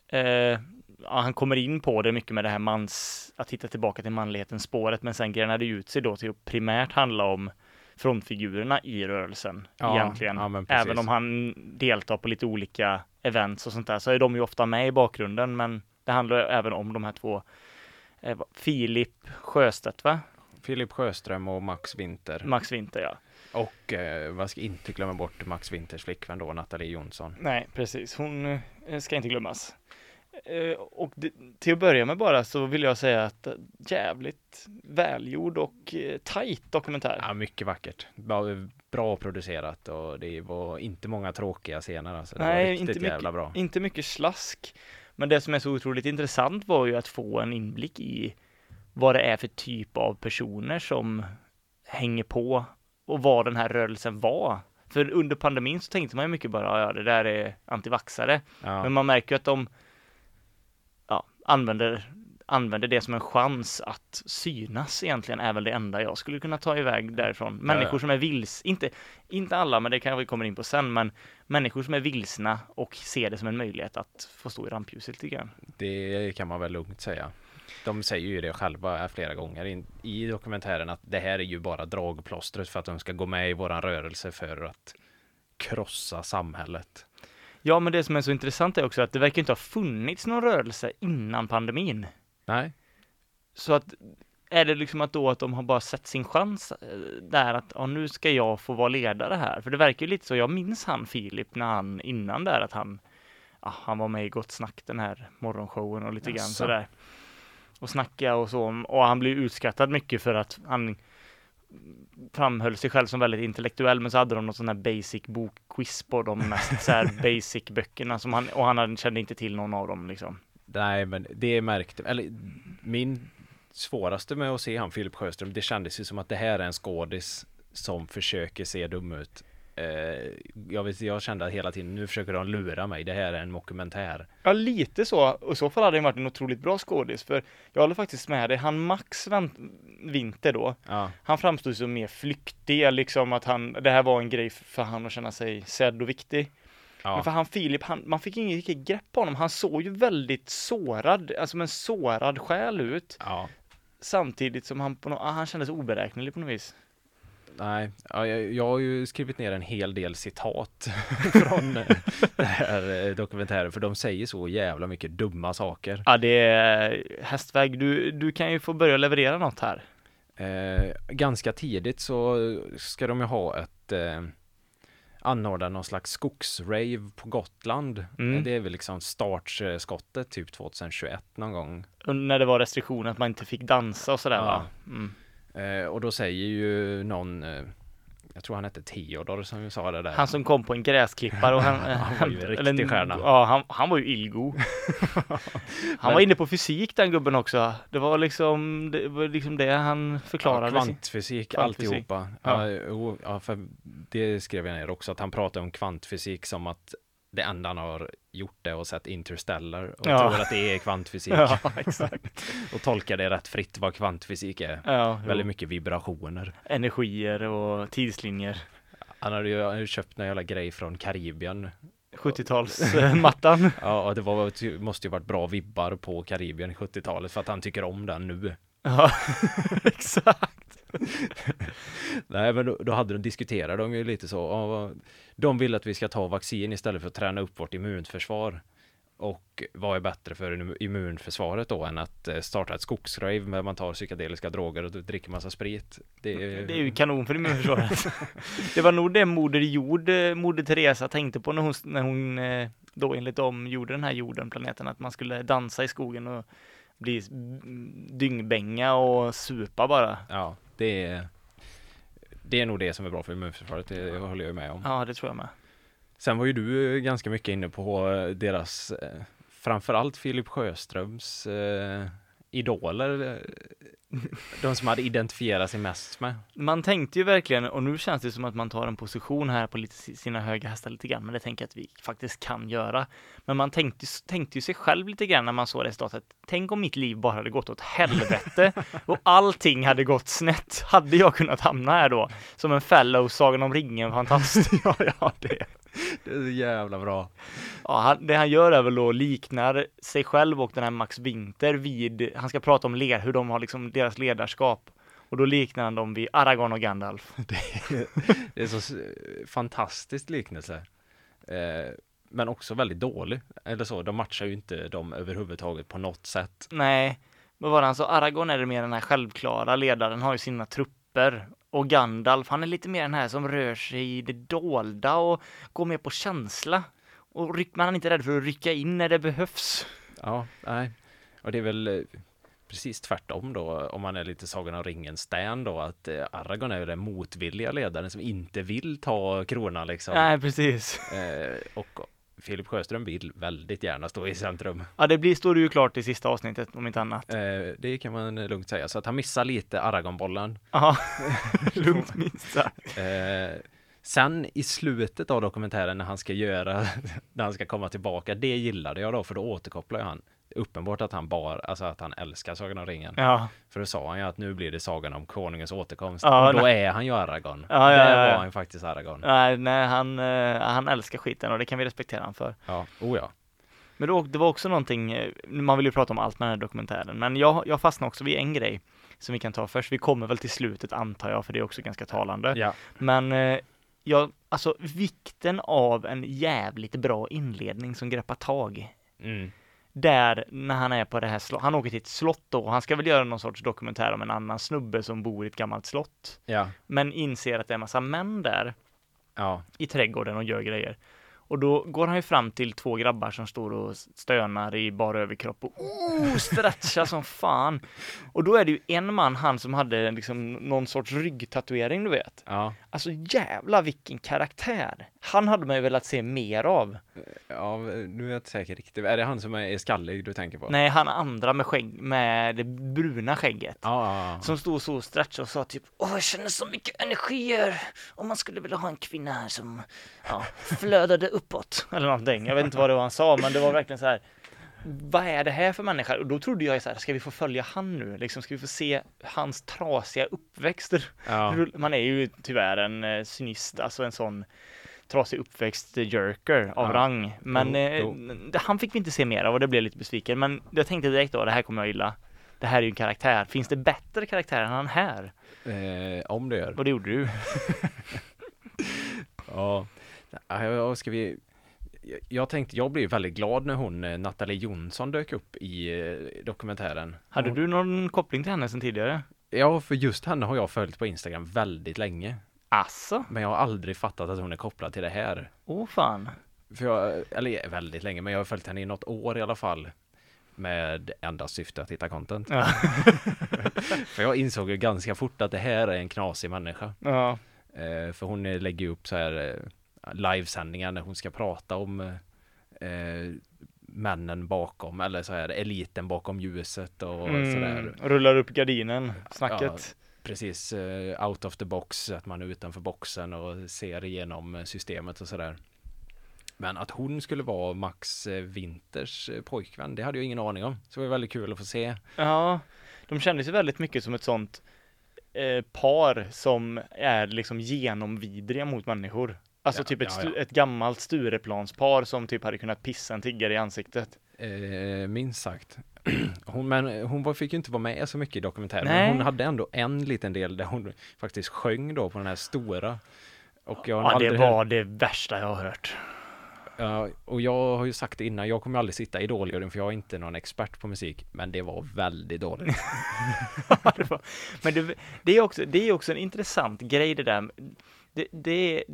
Eh, ja, han kommer in på det mycket med det här mans, att hitta tillbaka till manlighetens spåret, men sen grenar det ut sig då till att primärt handla om frontfigurerna i rörelsen Ja, egentligen. ja. Även om han deltar på lite olika events och sånt där så är de ju ofta med i bakgrunden, men det handlar även om de här två eh, Filip Sjöstedt va? Filip Sjöström och Max Winter. Max Winter ja. Och eh, vad ska inte glömma bort Max Winters flickvän då, Nathalie Jonsson. Nej, precis. Hon eh, ska inte glömmas. Eh, och det, till att börja med bara så vill jag säga att jävligt välgjord och eh, tajt dokumentär. Ja, mycket vackert. Bra, bra producerat och det var inte många tråkiga scener alltså. Det Nej, var inte mycket. jävla bra. Inte mycket slask. Men det som är så otroligt intressant var ju att få en inblick i vad det är för typ av personer som hänger på och vad den här rörelsen var. För under pandemin så tänkte man ju mycket bara, ja det där är antivaxare. Ja. Men man märker ju att de använder, använder det som en chans att synas egentligen är väl det enda jag skulle kunna ta iväg därifrån. Människor som är vils, inte, inte alla, men det kanske vi kommer in på sen, men människor som är vilsna och ser det som en möjlighet att få stå i rampljuset lite grann. Det kan man väl lugnt säga. De säger ju det själva flera gånger in, i dokumentären att det här är ju bara dragplåstret för att de ska gå med i våran rörelse för att krossa samhället. Ja, men det som är så intressant är också att det verkar inte ha funnits någon rörelse innan pandemin. Nej, Så att är det liksom att då att de har bara sett sin chans eh, där att ja, nu ska jag få vara ledare här. För det verkar ju lite så. Jag minns han Filip när han innan där att han ja, han var med i Gott Snack den här morgonshowen och lite grann Jaså. sådär. Och snacka och så. Och han blev utskattad mycket för att han framhöll sig själv som väldigt intellektuell men så hade de någon sån här basic bokquiz på de mest så här basic böckerna som han och han kände inte till någon av dem liksom. nej men det märkte, eller min svåraste med att se han Filip Sjöström, det kändes ju som att det här är en skådis som försöker se dum ut. Eh, jag, vet, jag kände att hela tiden, nu försöker de lura mig, det här är en dokumentär. Ja, lite så. Och i så fall hade det varit en otroligt bra skådis. För jag håller faktiskt med dig. Han Max Winter då, Ja, han framstod som mer flyktig, liksom att han, det här var en grej för han att känna sig sedd och viktig. ja. Men för han Filip, han, man fick inget riktigt grepp på honom. Han såg ju väldigt sårad, alltså en sårad själ ut. ja. Samtidigt som han på ah, han kändes oberäknelig på något vis. Nej, ja, jag, jag har ju skrivit ner en hel del citat från eh, den här eh, dokumentären, för de säger så jävla mycket dumma saker. Ja, det är hästväg. Du, du kan ju få börja leverera något här. Eh, ganska tidigt så ska de ju ha ett eh, anordna någon slags skogsrave på Gotland. Mm. Eh, Det är väl liksom startskottet typ 2021 någon gång. Och När det var restriktioner att man inte fick dansa och sådär Ja. va? Mm. Eh, och då säger ju någon, eh, jag tror han hette Theodor som sa det där. Han som kom på en gräsklippare och han... Han var ju en riktig eller- stjärna. Ja, han, han var ju illgo. han Men- var inne på fysik den gubben också. Det var liksom det, var liksom det han Ja, förklarade. sin- kvantfysik, Kvantfysik. alltihopa. Ja. Ja. ja, för det skrev jag ner också, att han pratar om kvantfysik som att det enda han har gjort det och sett Interstellar och Ja. tror att det är kvantfysik Ja, exakt. och tolkar det rätt fritt vad kvantfysik är. Ja, Väldigt jo. mycket vibrationer. Energier och tidslinjer. Han hade ju han hade ju köpt en jävla grej från Karibien. 70-talsmattan. Ja, och det var, måste ju varit bra vibbar på Karibien i 70-talet för att han tycker om den nu. ja, exakt. Nej, men då, då hade de diskuterat de ju lite så. De vill att vi ska ta vaccin istället för att träna upp vårt immunförsvar. Och vad är bättre för immu- immunförsvaret då än att eh, starta ett skogsrave där man tar psykedeliska droger och dricker massa sprit? Det är, Det är ju kanon för immunförsvaret. det var nog det Moder Jord, eh, Moder Teresa tänkte på när hon, när hon eh, då enligt dem gjorde den här jorden, planeten, att man skulle dansa i skogen och bli dyngbänga och supa bara. Ja, det är, det är nog det som är bra för immunförsvaret, det håller jag med om. Ja, det tror jag med. Sen var ju du eh, ganska mycket inne på eh, deras, eh, framförallt Filip Sjöströms idoler. eh, De som hade identifierat sig mest med. Man tänkte ju verkligen, och nu känns det som att man tar en position här på lite si- sina höga hästar lite grann, men det tänker jag att vi faktiskt kan göra. Men man tänkte, tänkte ju sig själv lite grann när man såg resultatet. Tänk om mitt liv bara hade gått åt helvete och allting hade gått snett. Hade jag kunnat hamna här då? Som en fellow Sagan om ringen-fantast. ja, ja, det, det är så jävla bra. Ja, han, det han gör är väl då liknar sig själv och den här Max Winter vid, han ska prata om led, hur de har liksom deras ledarskap. Och då liknar han dem vid Aragorn och Gandalf. Det är så s- fantastiskt liknelse. Eh, men också väldigt dålig. Eller så, de matchar ju inte dem överhuvudtaget på något sätt. Nej, vad var det han sa? Aragorn är det mer den här självklara ledaren, har ju sina trupper. Och Gandalf, han är lite mer den här som rör sig i det dolda och går mer på känsla. Och ryck, men han är inte rädd för att rycka in när det behövs. Ja, nej. Och det är väl eh, precis tvärtom då, om man är lite Sagan om ringen-stan då, att eh, Aragorn är ju den motvilliga ledaren som inte vill ta kronan liksom. Nej, precis. Eh, och Filip Sjöström vill väldigt gärna stå i centrum. Ja, det blir, står det ju klart i sista avsnittet om inte annat. Eh, det kan man lugnt säga, så att han missar lite Aragorn-bollen. Ja, lugnt minsta. Eh, sen i slutet av dokumentären när han ska göra, när han ska komma tillbaka, det gillade jag då, för då återkopplar ju han. Uppenbart att han bara, alltså att han älskar Sagan om ringen. Ja, För då sa han ju att nu blir det Sagan om konungens återkomst. Ja, och då nej. är han ju Aragorn. Ja, ja, Där var han faktiskt Aragorn. nej, nej han, eh, han älskar skiten och det kan vi respektera han för. Ja, oh ja. Men då, det var också någonting, eh, man vill ju prata om allt med den här dokumentären, men jag, jag fastnade också vid en grej som vi kan ta först. Vi kommer väl till slutet antar jag, för det är också ganska talande. Ja, Men eh, jag, alltså vikten av en jävligt bra inledning som greppar tag. mm. Där när han är på det här slottet, han åker till ett slott då, han ska väl göra någon sorts dokumentär om en annan snubbe som bor i ett gammalt slott. ja, Men inser att det är en massa män där ja, i trädgården och gör grejer. Och då går han ju fram till två grabbar som står och stönar i bara överkropp och oh, stretchar som fan. Och då är det ju en man, han som hade liksom någon sorts ryggtatuering, du vet. ja, Alltså jävla vilken karaktär! Han hade man ju velat se mer av. ja, nu är jag inte säker riktigt. Är det han som är skallig du tänker på? Nej, han andra med skägg, med det bruna skägget. Ja. Som stod så och stretchade och sa typ Åh, jag känner så mycket energier! Om man skulle vilja ha en kvinna här som ja, flödade uppåt. Eller någonting. Jag vet inte vad det var han sa, men det var verkligen så här. Vad är det här för människa? Och då trodde jag så här, ska vi få följa han nu? Liksom, ska vi få se hans trasiga uppväxt? ja. Man är ju tyvärr en eh, cynist, alltså en sån trasig uppväxt jerker av Ja. rang. Men Jo, eh, jo. han fick vi inte se mer av och det blev lite besviken. Men jag tänkte direkt då, det här kommer jag gilla. Det här är ju en karaktär. Finns det bättre karaktärer än han här? Eh, om det gör. Och det gjorde du. Ja, Ja, ska vi... jag- tänkte, jag blev väldigt glad när hon, eh, Nathalie Jonsson, dök upp i eh, dokumentären. Hade Hon- du någon koppling till henne sedan tidigare? Ja, för just henne har jag följt på Instagram väldigt länge. Asså? Men jag har aldrig fattat att hon är kopplad till det här. Åh fan. För jag, eller väldigt länge, men jag har följt henne i något år i alla fall. Med endast syfte att hitta content. Ja. För jag insåg ju ganska fort att det här är en knasig människa. ja. Eh, för hon eh, lägger upp så här eh, livesändningar när hon ska prata om eh, eh, männen bakom, eller så här eliten bakom ljuset och sådär. Mm, rullar upp gardinen, snacket. Precis, eh, out of the box, att man är utanför boxen och ser igenom systemet och sådär. Men att hon skulle vara Max eh, Winters pojkvän, det hade jag ingen aning om. Så det var väldigt kul att få se. Ja, de kändes ju väldigt mycket som ett sånt eh, par som är liksom genomvidriga mot människor. Alltså Ja, typ ett, ja, ja. ett gammalt Stureplanspar som typ hade kunnat pissa en tiggare i ansiktet. Eh, minst sagt. Hon, men hon var, fick ju inte vara med så mycket i dokumentären. Nej. Men hon hade ändå en liten del där hon faktiskt sjöng då på den här stora. Och jag Ja, det var det värsta jag har hört. Ja, och jag har ju sagt det innan, jag kommer aldrig sitta i Idoljuryn för jag är inte någon expert på musik. Men det var väldigt dåligt. Ja, det var- Men det, det, är också, det är också en intressant grej det där. Det, det,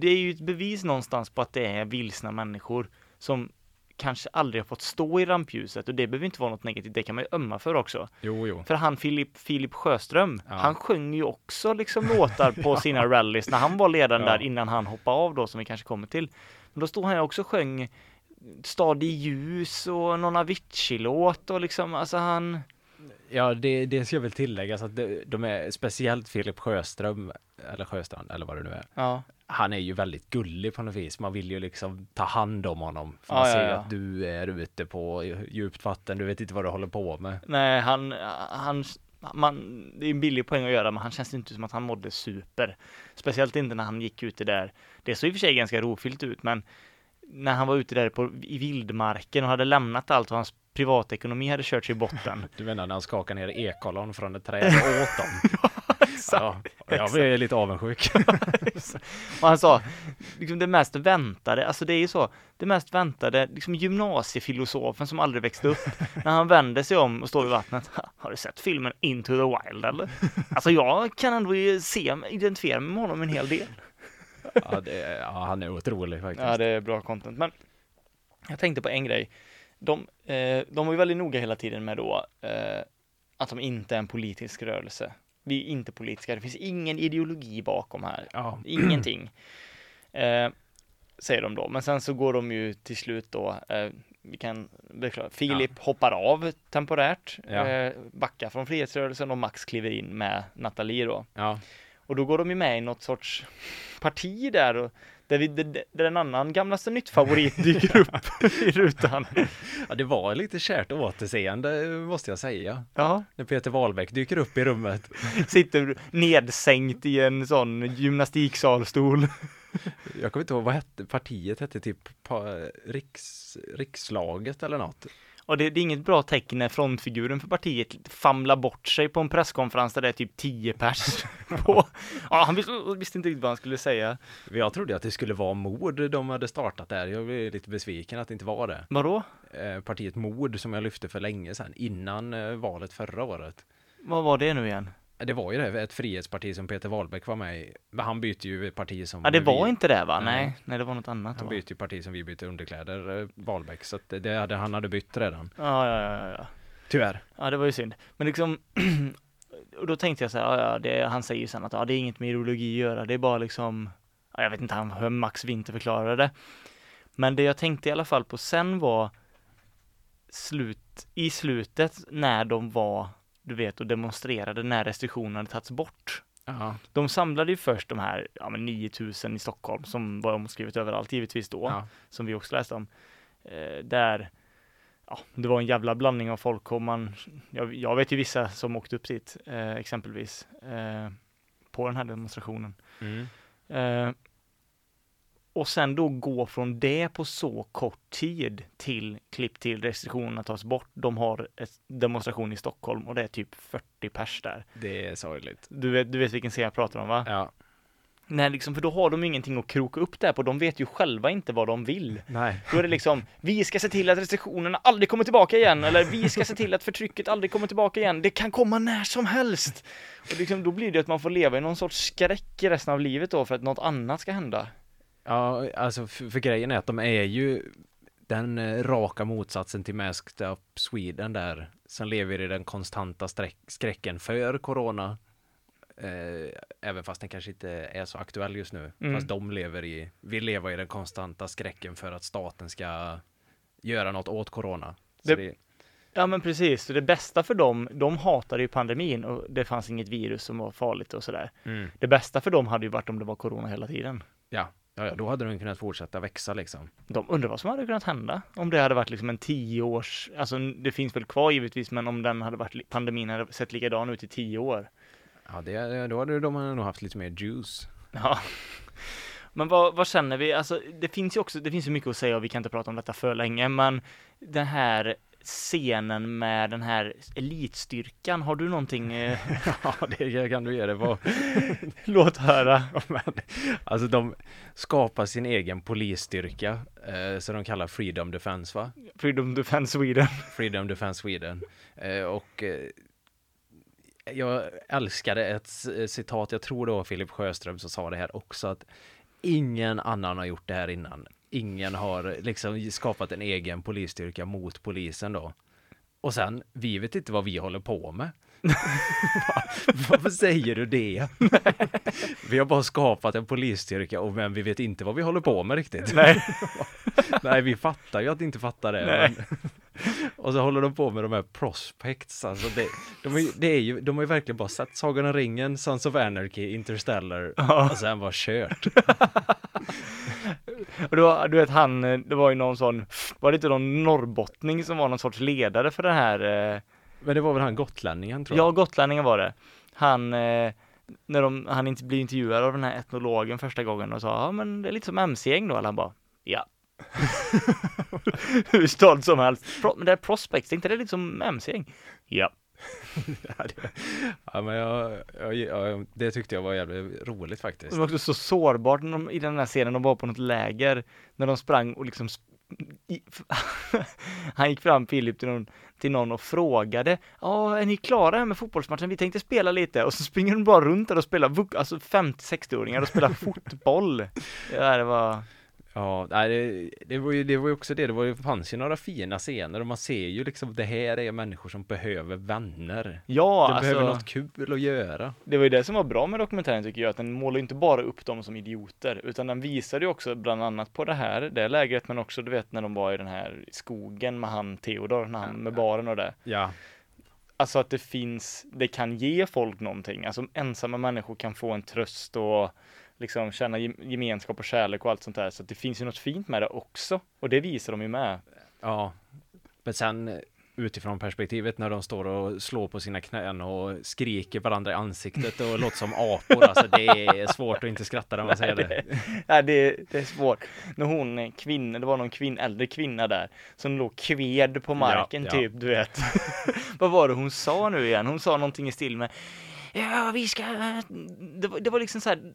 det är ju ett bevis någonstans på att det är vilsna människor som kanske aldrig har fått stå i rampljuset och det behöver inte vara något negativt, det kan man ju ömma för också. Jo, jo. För han Filip, Filip Sjöström, Ja. han sjöng ju också liksom låtar på sina rallys när han var ledaren Ja. där innan han hoppade av då som vi kanske kommer till. Men då stod han ju också och sjöng Stad i ljus och någon Avicii-låt och liksom, alltså han Ja, det, det ska jag väl tillägga så att det, de är speciellt Filip Sjöström, eller Sjöstrand, eller vad det nu är. Ja, Han är ju väldigt gullig på något vis. Man vill ju liksom ta hand om honom. För Ja, man ja, ser ju ja. att du är ute på djupt vatten, du vet inte vad du håller på med. nej han, han man, det är en billig poäng att göra men han känns inte som att han mådde super. Speciellt inte när han gick ute där. Det såg i och för sig ganska rofyllt ut men när han var ute där på, i vildmarken och hade lämnat allt och hans privatekonomi hade kört sig i botten. Du menar när han skakar ner ekollon från ett träd och åt dem? Ja, jag blev lite avundsjuk. Och han sa, liksom det mest väntade, alltså det är ju så, det mest väntade, liksom gymnasiefilosofen som aldrig växte upp, när han vänder sig om och står vid vattnet, "Ha, har du sett filmen Into the Wild eller? Alltså jag kan ändå se, identifiera mig med honom en hel del. Ja, det, ja, han är otrolig faktiskt. Ja, det är bra content, men jag tänkte på en grej. De, eh, de var ju väldigt noga hela tiden med då eh, att de inte är en politisk rörelse. Vi är inte politiska, det finns ingen ideologi bakom här. Ja. Ingenting. Eh, säger de då. Men sen så går de ju till slut då, eh, vi kan beklaga, Filip hoppar av temporärt, Ja. eh, backar från Frihetsrörelsen och Max kliver in med Nathalie då. Ja. Och då går de ju med i något sorts parti där och där, vi, där, där en annan gamlaste nytt favorit dyker upp i rutan. ja, det var lite kärt återseende måste jag säga. Ja, När Peter Wahlbeck dyker upp i rummet. sitter nedsänkt i en sån gymnastiksalstol. Jag kommer inte ihåg vad hette partiet hette typ pa, riks, rikslaget eller något. Och det, det är inget bra tecken när frontfiguren för partiet famlar bort sig på en presskonferens där det är typ 10 pers på. Ja, han visste, visste inte riktigt vad han skulle säga. Jag trodde att det skulle vara mord de hade startat där. Jag blev lite besviken att det inte var det. Vadå? Eh, partiet Mord som jag lyfte för länge sedan, innan eh, valet förra året. Vad var det nu igen? Det var ju det, ett frihetsparti som Peter Wahlbeck var med i. Han bytte ju parti som Ja, det var vi, inte det va? Nej. Nej, nej, det var något annat. Han då. bytte ju parti som vi bytte underkläder, eh, Wahlbeck. Så att det, det hade, han hade bytt redan. Ja, ja, ja, ja. Tyvärr. Ja, det var ju synd. Men liksom, och då tänkte jag så här, ja, ja, det, han säger ju sen att ja, det är inget med ideologi att göra, det är bara liksom, ja, jag vet inte han, hur Max Winter förklarade det. Men det jag tänkte i alla fall på sen var slut, i slutet när de var, du vet, och demonstrerade när restriktionerna hade tagits bort. Ja. De samlade ju först de här, ja men 9000 i Stockholm som var omskrivet överallt givetvis då ja. som vi också läste om. Eh, där, ja, det var en jävla blandning av folk och man, jag, jag vet ju vissa som åkte upp dit, eh, exempelvis, eh, på den här demonstrationen. Mm. Och sen då gå från det på så kort tid till klipp till restriktionerna tas bort. De har ett demonstration i Stockholm och det är typ 40 pers där. Det är sorgligt. Du vet, du vet vilken scen jag pratar om va? Ja. Nej, liksom, för då har de ingenting att kroka upp där på. De vet ju själva inte vad de vill. Nej. Då är det liksom, vi ska se till att restriktionerna aldrig kommer tillbaka igen, eller vi ska se till att förtrycket aldrig kommer tillbaka igen. Det kan komma när som helst! Och liksom, då blir det att man får leva i någon sorts skräck resten av livet då för att något annat ska hända. Ja, alltså för, för grejen är att de är ju den eh, raka motsatsen till Masked Up Sweden där som lever i den konstanta sträck, skräcken för corona. Eh, även fast den kanske inte är så aktuell just nu. Mm. Fast de lever i, vi lever i den konstanta skräcken för att staten ska göra något åt corona. Det- det, Ja men precis, det bästa för dem, de hatade ju pandemin och det fanns inget virus som var farligt och sådär. mm, Det bästa för dem hade ju varit om det var corona hela tiden. ja, ja, ja, då hade de kunnat fortsätta växa liksom. De undrar vad som hade kunnat hända om det hade varit liksom en tio års, alltså det finns väl kvar givetvis, men om den hade varit, pandemin hade sett likadan ut i tio år. Ja, det, då hade de nog haft lite mer juice. Ja. Men vad, vad känner vi? Alltså, det finns ju också, det finns ju mycket att säga och vi kan inte prata om detta för länge, men den här scenen med den här elitstyrkan, har du någonting? Eh, Ja, det kan du ge det på. låt höra. Alltså de skapar sin egen polisstyrka, eh, så de kallar Freedom Defense va? Freedom Defense Sweden. Freedom Defense Sweden. Eh, och eh, jag älskade ett citat, jag tror det var Filip Sjöström som sa det här också, att ingen annan har gjort det här innan. Ingen har liksom skapat en egen polisstyrka mot polisen då. Och sen, vi vet inte vad vi håller på med. Va- Varför säger du det? vi har bara skapat en polisstyrka och men vi vet inte vad vi håller på med riktigt. Nej. Nej, vi fattar ju att inte fattar det. Och så håller de på med de här prospects, alltså det, de, är, det är ju, de har ju verkligen bara sett Sagan om ringen, Sons of Anarchy, Interstellar Ja. och sen var kört. Och då, du vet han, det var ju någon sån, var det inte någon norrbottning som var någon sorts ledare för den här eh, Men det var väl han gotlänningen tror jag. Ja, gotlänningen var det. Han, eh, när de, han inte blev intervjuad av den här etnologen första gången och sa, ja men det är lite som MC-gäng då, eller han bara, ja. Hur stolt som helst. Pro, men det är prospects, är inte det lite som MC-gäng? Ja. ja, det, ja, men jag, jag, jag, det tyckte jag var jävligt roligt faktiskt. Det var också så sårbart när de, i den här scenen, de var på något läger, när de sprang och liksom i, han gick fram Filip till någon, till någon och frågade Ja, är ni klara här med fotbollsmatchen? Vi tänkte spela lite och så springer de bara runt där och spelar, alltså 50-60-åringar och spelar fotboll. Ja, det var, Ja, nej, det, det, var ju, det var ju också det, det var ju, fanns ju några fina scener och man ser ju liksom det här är människor som behöver vänner. ja De alltså, behöver något kul att göra. det var ju det som var bra med dokumentären tycker jag, att den målar inte bara upp dem som idioter, utan den visade ju också bland annat på det här, det lägret, men också du vet när de var i den här skogen med han Theodor, när han, med baren och det. Ja, Alltså att det finns, det kan ge folk någonting. Alltså ensamma människor kan få en tröst och liksom känna gem- gemenskap och kärlek och allt sånt där. Så att det finns ju något fint med det också. Och det visar de ju med. ja. Men sen eh, utifrån perspektivet när de står och slår på sina knän och skriker varandra i ansiktet och låter som apor. Alltså det är svårt att inte skratta när man säger det. Ja, det, det är svårt. När hon, eh, kvinna, det var någon kvinn, äldre kvinna där, som låg kved på marken ja. typ, du vet. Vad var det hon sa nu igen? Hon sa någonting i stil med, ja vi ska, det var, det var liksom så här,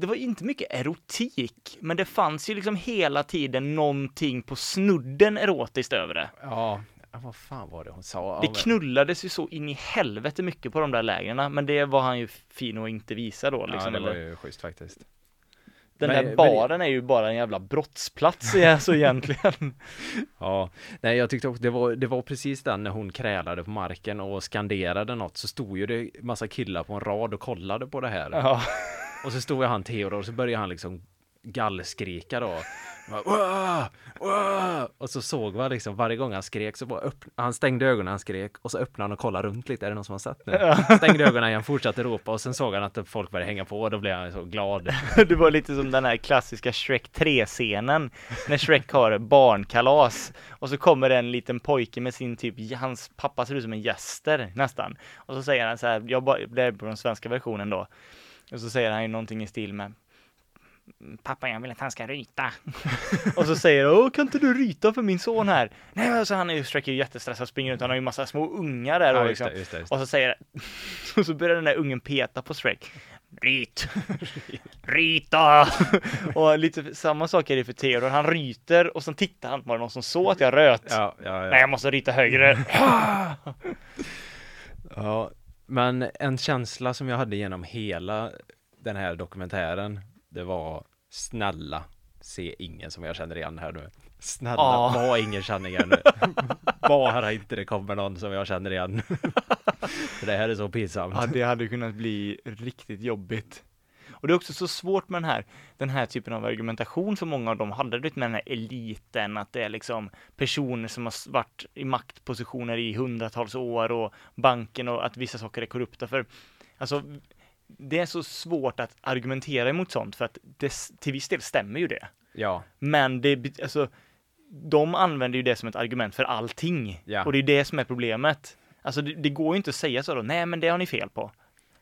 det var inte mycket erotik, men det fanns ju liksom hela tiden någonting på snudden erotiskt över det. Ja, vad fan var det hon sa? Det men- knullades ju så in i helvete mycket på de där lägren, men det var han ju fin att inte visa då liksom. ja, det var ju schysst faktiskt. Den Men- där men- baren är ju bara en jävla brottsplats alltså egentligen. Ja, nej jag tyckte också det var, det var precis den när hon krälade på marken och skanderade något så stod ju det massa killar på en rad och kollade på det här. Ja. Och så stod ju han Theodor och så började han liksom gallskrika då. Och så såg man liksom varje gång han skrek så bara öppn- han stängde ögonen han skrek och så öppnade han och kollade runt lite. Är det någon som har sett nu? Stängde ögonen igen, fortsatte ropa och sen såg han att folk började hänga på och då blev han så glad. Det var lite som den här klassiska Shrek 3-scenen när Shrek har barnkalas och så kommer en liten pojke med sin typ, hans pappa ser ut som en gäster nästan. Och så säger han så här, jag bara, det är på den svenska versionen då. Och så säger han ju någonting i stil med Pappa, jag vill att han ska ryta. och så säger Åh, kan inte du ryta för min son här? Nej, men alltså han är Shrek är jättestressad, springer runt, han har ju massa små ungar där Ja, och just liksom. det, just det, just Och så säger och så börjar den där ungen peta på Shrek. Ryt! Ryta! och lite samma sak är det för Theodor. Han ryter och sen tittar han. Var det någon som såg att jag röt? Ja, ja. Nej, jag måste ryta högre. Ja, men en känsla som jag hade genom hela den här dokumentären, det var snälla, se ingen som jag känner igen här nu. Snälla, Ja. var ingen känner igen nu. Bara inte det kommer någon som jag känner igen. För det här är så pinsamt. ja, det hade kunnat bli riktigt jobbigt. Och det är också så svårt med den här, den här typen av argumentation som många av dem hade, med den här eliten, att det är liksom personer som har varit i maktpositioner i hundratals år och banken och att vissa saker är korrupta för, alltså det är så svårt att argumentera emot sånt för att det, till viss del stämmer ju det. Ja, Men det, alltså, de använder ju det som ett argument för allting. Ja. Och det är det som är problemet. Alltså det, det går ju inte att säga så då, nej men det har ni fel på.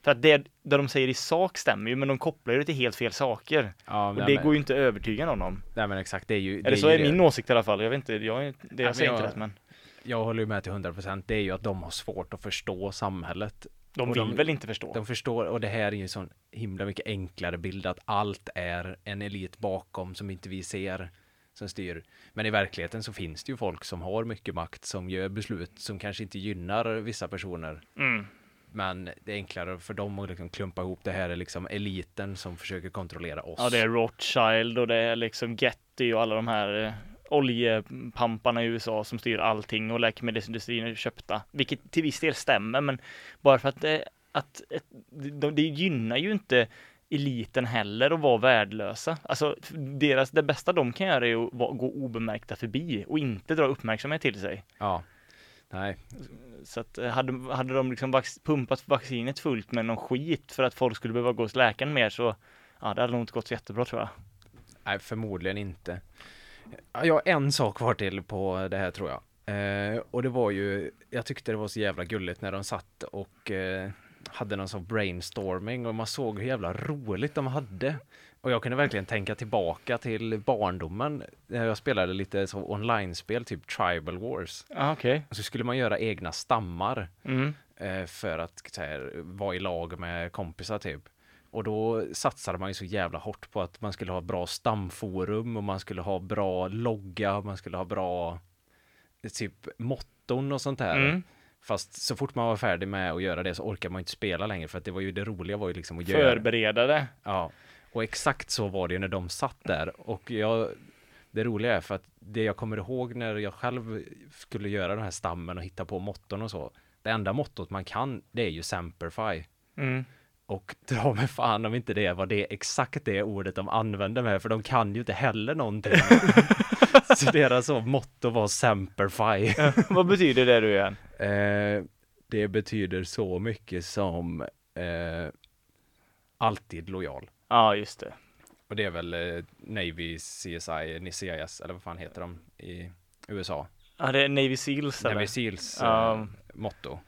För att det, det de säger i sak stämmer ju, men de kopplar ju det till helt fel saker. ja Och det men, går ju inte att övertyga någon om. nej men exakt, det är ju det Eller så är det. min åsikt i alla fall, jag vet inte, jag, är- det jag säger jag- inte rätt men. Jag håller ju med till 100% det är ju att de har svårt att förstå samhället. De vill de- väl inte förstå? De förstår, och det här är ju en sån himla mycket enklare bild att allt är en elit bakom som inte vi ser som styr. Men i verkligheten så finns det ju folk som har mycket makt som gör beslut som kanske inte gynnar vissa personer. Mm. Men det är enklare för dem att liksom klumpa ihop det här är liksom eliten som försöker kontrollera oss. Ja, det är Rothschild och det är liksom Getty och alla de här eh, oljepamparna i USA som styr allting och läkemedelsindustrin är köpta, vilket till viss del stämmer, men bara för att det, att det, det gynnar ju inte eliten heller att vara värdelösa. Alltså deras, det bästa de kan göra är att gå obemärkta förbi och inte dra uppmärksamhet till sig. Ja. Nej, Så att eh, hade, hade de liksom vax, pumpat vaccinet fullt med någon skit för att folk skulle behöva gå hos läkaren mer så ja, det hade nog inte gått så jättebra tror jag. nej förmodligen inte. Ja, Jag har en sak kvar till på det här tror jag. Eh, och det var ju, jag tyckte det var så jävla gulligt när de satt och eh, hade någon sån brainstorming och man såg hur jävla roligt de hade. Och jag kunde verkligen tänka tillbaka till barndomen när jag spelade lite så online-spel, typ Tribal Wars. Okej. Och så skulle man göra egna stammar. Mm. eh, för att här, vara i lag med kompisar typ. Och då satsade man ju så jävla hårt på att man skulle ha bra stamforum och man skulle ha bra logga, man skulle ha bra typ motton och sånt där. Mm. Fast så fort man var färdig med att göra det så orkar man inte spela längre för att det var ju det roliga var ju liksom att göra. Förbereda det. Ja, och exakt så var det ju när de satt där och jag det roliga är för att det jag kommer ihåg när jag själv skulle göra den här stammen och hitta på motton och så. Det enda mottot man kan, det är ju Semperfi. Mm. Och dra mig fan om inte det var det exakt det ordet de använde med, för de kan ju inte heller någonting. så deras så motto var Semperfi. Vad betyder det du igen? Eh, det betyder så mycket som eh, alltid lojal. Ja, just det. Och det är väl eh, Navy CSI, CIS eller vad fan heter de i USA? Ja, det är Navy Seals eller? Navy Seals eh, motto.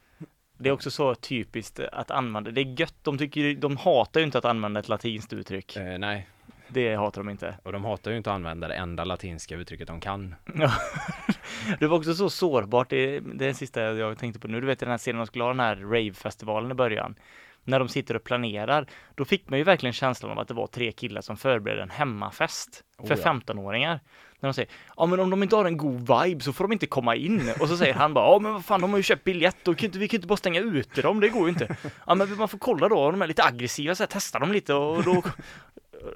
Det är också så typiskt att använda. Det är gött. De tycker, de hatar ju inte att använda ett latinskt uttryck. Eh, nej, Det hatar de inte. och de hatar ju inte att använda det enda latinska uttrycket de kan. Det var också så sårbart, det, det är det sista jag tänkte på nu. Du vet den här scenen de skulle ha den här rave-festivalen i början. När de sitter och planerar, då fick man ju verkligen känslan av att det var tre killar som förberedde en hemmafest för Oh ja. 15-åringar. När de säger, ja men om de inte har en god vibe så får de inte komma in. Och så säger han bara, ja men vad fan de har ju köpt biljett och vi kan vi kan inte bara stänga ute dem, det går ju inte. Ja men man får kolla då, de är lite aggressiva så här, testa dem lite och då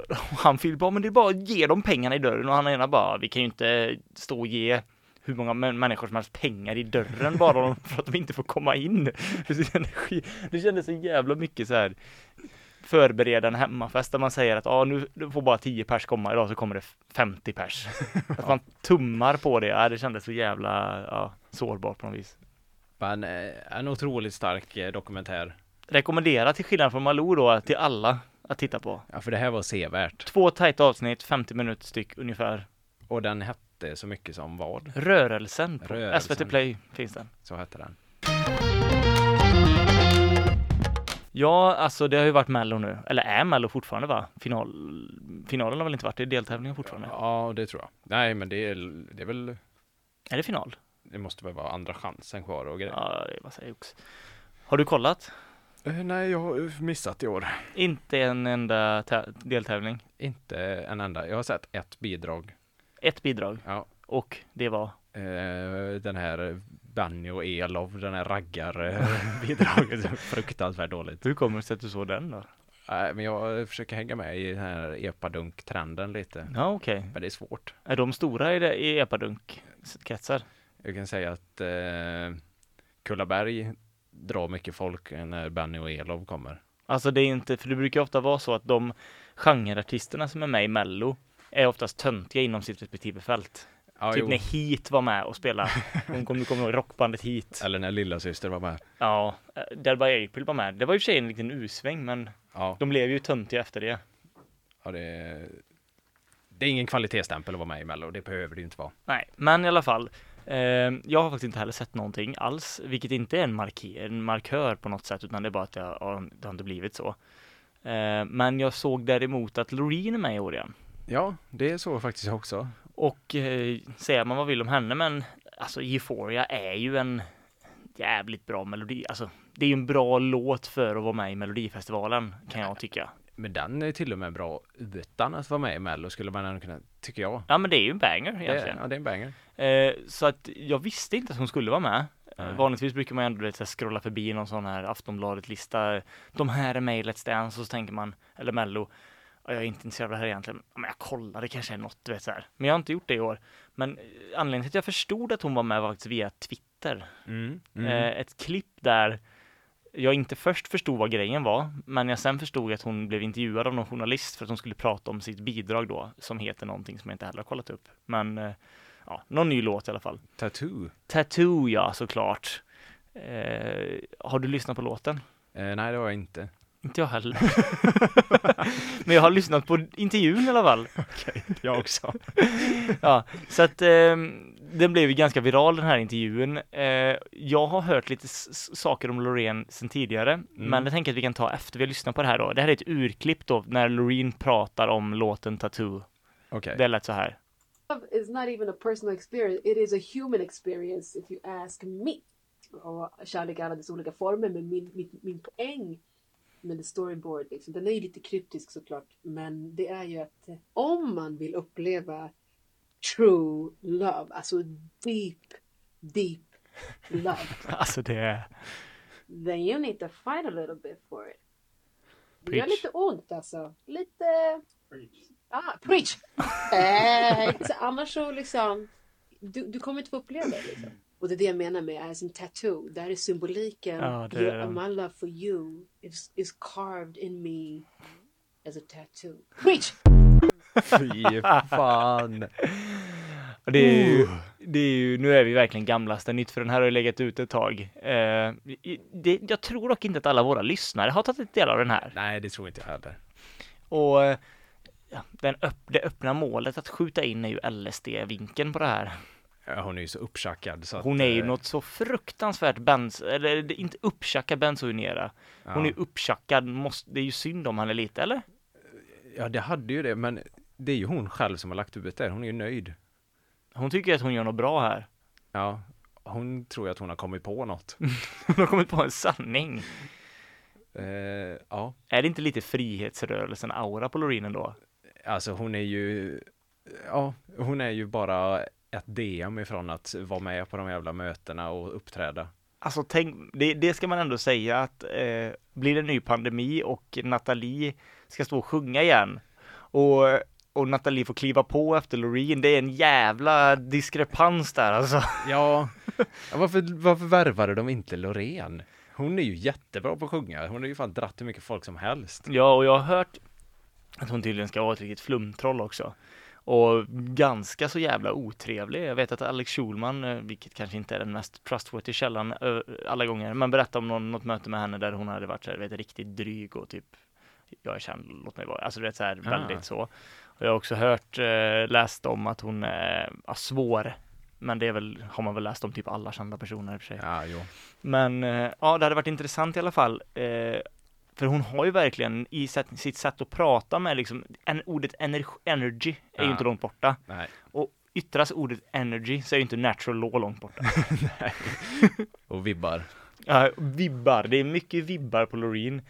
och han Filip bara, men det är bara att ge dem pengarna i dörren och han ena bara, vi kan ju inte stå och ge hur många män- människor som helst pengar i dörren bara för att de inte får komma in. Det kändes, så jävla mycket så här förbereda en hemmafest där man säger att ja, nu får bara 10 pers komma, idag så kommer det 50 pers. Att man tummar på det, ja, det kändes så jävla ja, sårbart på något vis. Men eh, en otroligt stark eh, dokumentär. Rekommendera till skillnad från Malou då till alla att titta på. Ja, för det här var sevärt. Två tajta avsnitt, 50 minuter styck ungefär. Och den hette så mycket som vad? Rörelsen på Rörelsen. SVT Play finns den. Så hette den. Ja, alltså det har ju varit Mello nu, eller är Mello fortfarande va? Final, finalen har väl inte varit, det är deltävlingen fortfarande. Ja, det tror jag. Nej, men det är, det är väl, Är det final? det måste väl vara andra chansen kvar och grejer. Ja, det är massa jox. Har du kollat? Eh, nej, jag har missat i år. Inte en enda tä- deltävling. Inte en enda. Jag har sett ett bidrag. Ett bidrag. Ja. Och det var? Eh, den här Benny och Elov, den här raggar-bidraget. Fruktansvärt dåligt. Hur kommer det sig att du såg den då? Nej, men jag försöker hänga med i den här epadunk-trenden lite. Ja, okej. Men det är svårt. Är de stora i, det, i epadunk-kretsar? Jag kan säga att eh, Kullaberg drar mycket folk när Benny och Elov kommer. Alltså det är inte, för det brukar ofta vara så att de genreartisterna som är med i Mello är oftast töntiga inom sitt respektive fält. Ja, typ jo. när Heat var med och spelade. Du kommer ihåg rockbandet Heat. Eller när lilla syster var med. Ja, eh, Dead by April var med. Det var ju i och för sig en liten U-sväng, men Ja, de blev ju töntiga efter det. ja det, det är ingen kvalitetsstämpel att vara med i Mello. Det behöver det ju inte vara. Nej, men i alla fall. Eh, jag har faktiskt inte heller sett någonting alls, vilket inte är en, marker, en markör på något sätt, utan det är bara att jag, ja, det har inte blivit så. Eh, men jag såg däremot att Loreen är med i år igen. Ja, det är så faktiskt också. Och eh, säger man vad vill om henne, men alltså Euphoria är ju en jävligt bra melodi. Alltså, det är ju en bra låt för att vara med i Melodifestivalen, kan jag tycka. Men den är till och med bra utan att vara med i Mello skulle man ändå kunna, tycker jag. Ja, men det är ju en banger Det, egentligen. ja, det är en banger. Eh, så att jag visste inte att hon skulle vara med. Nej. Vanligtvis brukar man ändå vet, scrolla förbi någon sån här Aftonbladet-lista. De här är med i Let's Dance och så tänker man, eller Mello. "Ja, Jag är inte intresserad av det här egentligen. Men jag kollar, det kanske är något, du vet så här. Men jag har inte gjort det i år. Men eh, anledningen till att jag förstod att hon var med var faktiskt via Twitter. Mm. Eh, ett klipp där jag inte först förstod vad grejen var, men jag sen förstod att hon blev intervjuad av någon journalist för att hon skulle prata om sitt bidrag då, som heter någonting som jag inte heller har kollat upp. Men eh, ja, någon ny låt i alla fall. Tattoo. Tattoo ja, såklart. Eh, har du lyssnat på låten? Eh, nej, det har jag inte. Inte jag heller. Men jag har lyssnat på intervjun i alla fall. Jag också. Ja, så att eh, den blev ju ganska viral den här intervjun. Eh, jag har hört lite saker om Loreen sedan tidigare, men jag tänker att vi kan ta efter vi har lyssnat på det här då. Det här är ett urklipp då när Loreen pratar om låten Tattoo. Okej. Det lät så här. love is not even a personal experience it is a human experience if you ask me och kärlek i alla dess olika former. Men min, min, min poäng med the storyboard, liksom, den är ju lite kryptisk såklart. Men det är ju att eh, om man vill uppleva true love, alltså deep, deep love. Alltså det är... then you need to fight a little bit for it. Det gör Preach. lite ont alltså. Lite... Ah, preach! eh, så annars så liksom, du, du kommer inte få uppleva det liksom. Och det är det jag menar med as in tattoo. Det här är symboliken. Ja, det- Your, my love for you is, is carved in me as a tattoo. Preach! Fy fan. Det är, ju, det är ju, nu är vi verkligen gamlaste nytt för den här har ju legat ute ett tag. Eh, det, jag tror dock inte att alla våra lyssnare har tagit del av den här. Nej, det tror inte jag heller. Och eh, ja, den öpp, det öppna målet att skjuta in är ju LSD-vinkeln på det här. Hon är ju så uppschackad så att, Hon är ju eh, något så fruktansvärt bens, eller inte upptjackad benzoinera. Hon ja. är upptjackad, måste, det är ju synd om henne lite, eller? Ja, det hade ju det, men det är ju hon själv som har lagt ut det. Hon är ju nöjd. Hon tycker att hon gör något bra här. Ja, hon tror ju att hon har kommit på något. Hon har kommit på en sanning. Eh, ja, Är det inte lite frihetsrörelsen-aura på Loreen ändå? alltså hon är ju, ja, hon är ju bara ett DM ifrån att vara med på de jävla mötena och uppträda. Alltså tänk, det, det ska man ändå säga att eh, blir det en ny pandemi och Nathalie ska stå och sjunga igen och, och Nathalie får kliva på efter Loreen, det är en jävla diskrepans där alltså. Ja, ja, varför, varför värvade de inte Loreen? Hon är ju jättebra på att sjunga. Hon har ju fan dratt hur mycket folk som helst. Ja, och jag har hört att hon tydligen ska vara ett riktigt flumtroll också. Och ganska så jävla otrevlig. Jag vet att Alex Schulman, eh, vilket kanske inte är den mest trustworthy källan eh, alla gånger, men berättade om någon, något möte med henne där hon hade varit så här, vet, riktigt dryg och typ jag är känd, låt mig vara, alltså du vet så här Ah. väldigt så. Och jag har också hört, eh, läst om att hon är ja, svår, men det är väl, har man väl läst om typ alla kända personer i och för sig. Ja, jo. Men ja, det hade varit intressant i alla fall. Eh, för hon har ju verkligen i sitt sätt att prata med liksom, en, ordet ener, energy är ju inte långt borta. Nej. Och yttras ordet energy så är ju inte natural law långt borta. Och vibbar. Ja, vibbar, det är mycket vibbar på Loreen.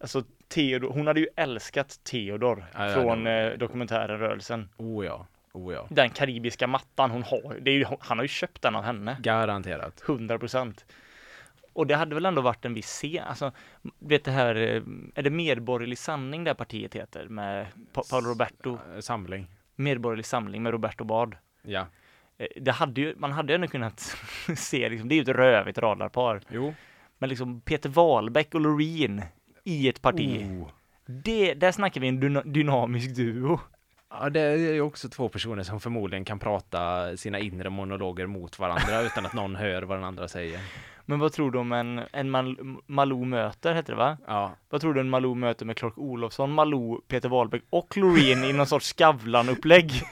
Alltså Theodor, hon hade ju älskat Theodor Ja, ja, från eh, dokumentären Rörelsen. Oh ja, oh ja. Den karibiska mattan hon har, det är ju, han har ju köpt den av henne. Garanterat. 100 procent. Och det hade väl ändå varit en viss se, alltså, vet det här, eh, är det Medborgerlig Sanning det här partiet heter med pa Paolo Roberto? Eh, Samling. Medborgerlig Samling med Roberto Bard. Ja. Eh, Det hade ju, man hade ju ändå kunnat se, liksom, det är ju ett rövigt radarpar. Jo. Men liksom Peter Wahlbeck och Loreen i ett parti. Oh. Det, där snackar vi en dyna dynamisk duo. Ja, det är ju också två personer som förmodligen kan prata sina inre monologer mot varandra utan att någon hör vad den andra säger. Men vad tror du om en, en Mal Malou möter, heter det va? Ja, Vad tror du en Malou möter med Clark Olofsson, Malou, Peter Wahlbeck och Loreen i någon sorts Skavlan-upplägg?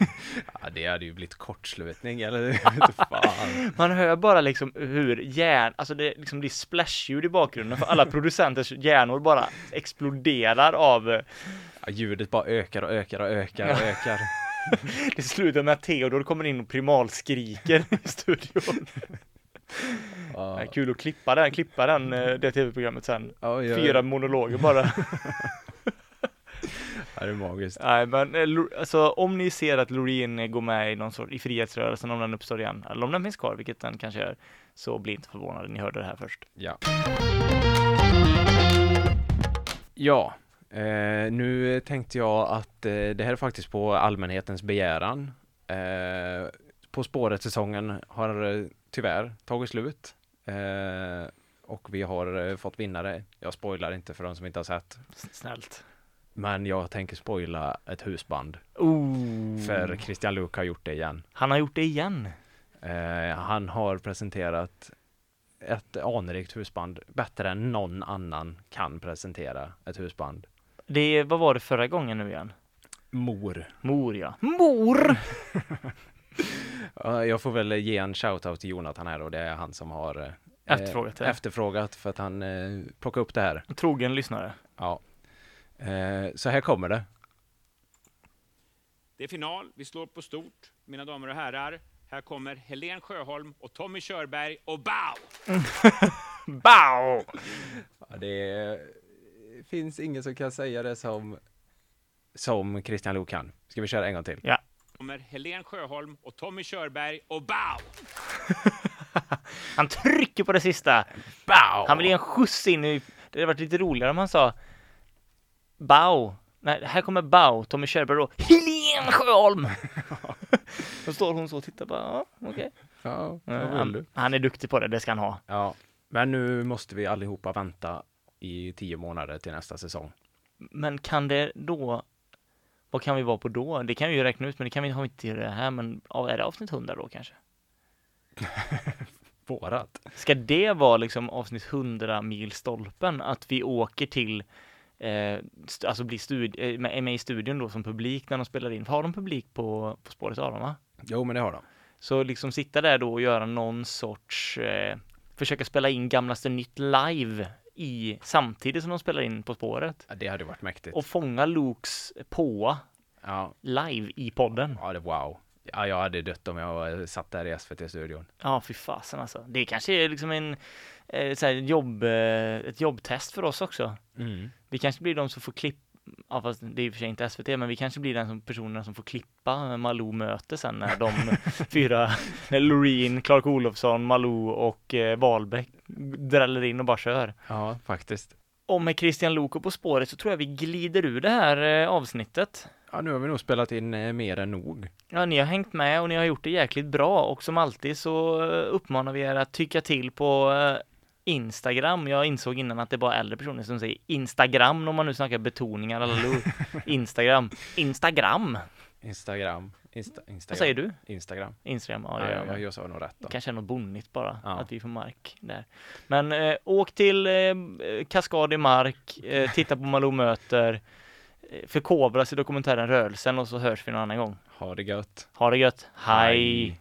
ja det hade ju blivit kortslutning eller fan. Man hör bara liksom hur hjärn, alltså det liksom blir splashljud i bakgrunden för alla producenters hjärnor bara exploderar av eh, Ja, ljudet bara ökar och ökar och ökar och ökar. Det slutar med att Theodor kommer in och primalskriker i studion. Ja, kul att klippa den, klippa den, eh, det tv-programmet sen. ja, ja, Fyra monologer bara. Det är magiskt. Nej men eh, alltså om ni ser att Loreen eh, går med i någon sorts, i frihetsrörelsen om den uppstår igen, eller om den finns kvar, vilket den kanske gör, så bli inte förvånade, ni hörde det här först. Ja. Ja, eh, nu tänkte jag att eh, det här är faktiskt på allmänhetens begäran. Eh, på spåret-säsongen har tyvärr tagit slut. Eh, och vi har eh, fått vinnare. Jag spoilar inte för de som inte har sett. Snällt. Men jag tänker spoila ett husband. Oh. För Christian Luuk har gjort det igen. Han har gjort det igen. Eh, han har presenterat ett anrikt husband bättre än någon annan kan presentera ett husband. Det, vad var det förra gången nu igen? Mor. Mor ja. Mor! Ja, Jag får väl ge en shoutout till Jonathan här och det är han som har eh, Efterfrågat det. efterfrågat för att han eh, plockade upp det här. Trogen lyssnare. Ja. Eh, så här kommer det. Det är final, vi slår på stort. Mina damer och herrar, Här kommer Helen Sjöholm och Tommy Körberg och BAU! Bow! Ja, det finns ingen som kan säga det som, som Christian Lok kan. Ska vi köra en gång till? Ja. Kommer Helen Sjöholm och Tommy Körberg och BAU! Han trycker på det sista. Bow! Han vill ge en skjuts in i... Det hade varit lite roligare om han sa Bow. Nej, här kommer Bow, Tommy Körberg då. Helene Sjöholm! Då står hon så och tittar bara, ja, okej. Ja, Ja, vad vill han, du? han är duktig på det, det ska han ha. Ja, men nu måste vi allihopa vänta i tio månader till nästa säsong. Men kan det då... Vad kan vi vara på då? Det kan vi ju räkna ut, men det kan vi ha inte i det här. Men är det avsnitt 100 då kanske? Vårat. Ska det vara liksom avsnitt 100 mil stolpen? Att vi åker till eh, st- alltså blir studi- eh, är med i studion då som publik när de spelar in. Har de publik på, på spåret av dem va? Jo, men det har de. Så liksom sitta där då och göra någon sorts, eh, försöka spela in Gamlaste Nytt live i samtidigt som de spelar in På spåret. Ja, det hade varit mäktigt. Och fånga Lokes påa Ja, live i podden. ja, det wow. Ja, jag hade dött om jag satt där i SVT-studion. Ja, fy fasen alltså. Det kanske är liksom en eh, så här, jobb, eh, ett jobbtest för oss också. Mm. Vi kanske blir de som får klippa, ja fast det är i och för sig inte SVT, men vi kanske blir den som personerna som får klippa Malou möte sen när de fyra, när Loreen, Clark Olofsson, Malou och eh, Wahlbeck dräller in och bara kör. Ja, faktiskt. Och med Christian Loko på spåret så tror jag vi glider ur det här eh, avsnittet. Ja, nu har vi nog spelat in eh, mer än nog. Ja, ni har hängt med och ni har gjort det jäkligt bra och som alltid så eh, uppmanar vi er att tycka till på eh, Instagram. Jag insåg innan att det är bara äldre personer som säger Instagram om man nu snackar betoningar eller. Instagram. Instagram. Instagram. Insta, Instagram. Vad säger du? Instagram. Instagram, ja Ja, det gör jag, jag, sa nog rätt då. Kanske är något bonnigt bara, Ja. att vi får mark där. Men eh, åk till eh, Kaskad i mark, eh, titta på Malou möter, eh, förkovra sig i dokumentären Rörelsen och så hörs vi någon annan gång. Ha det gött. Ha det gött, hej!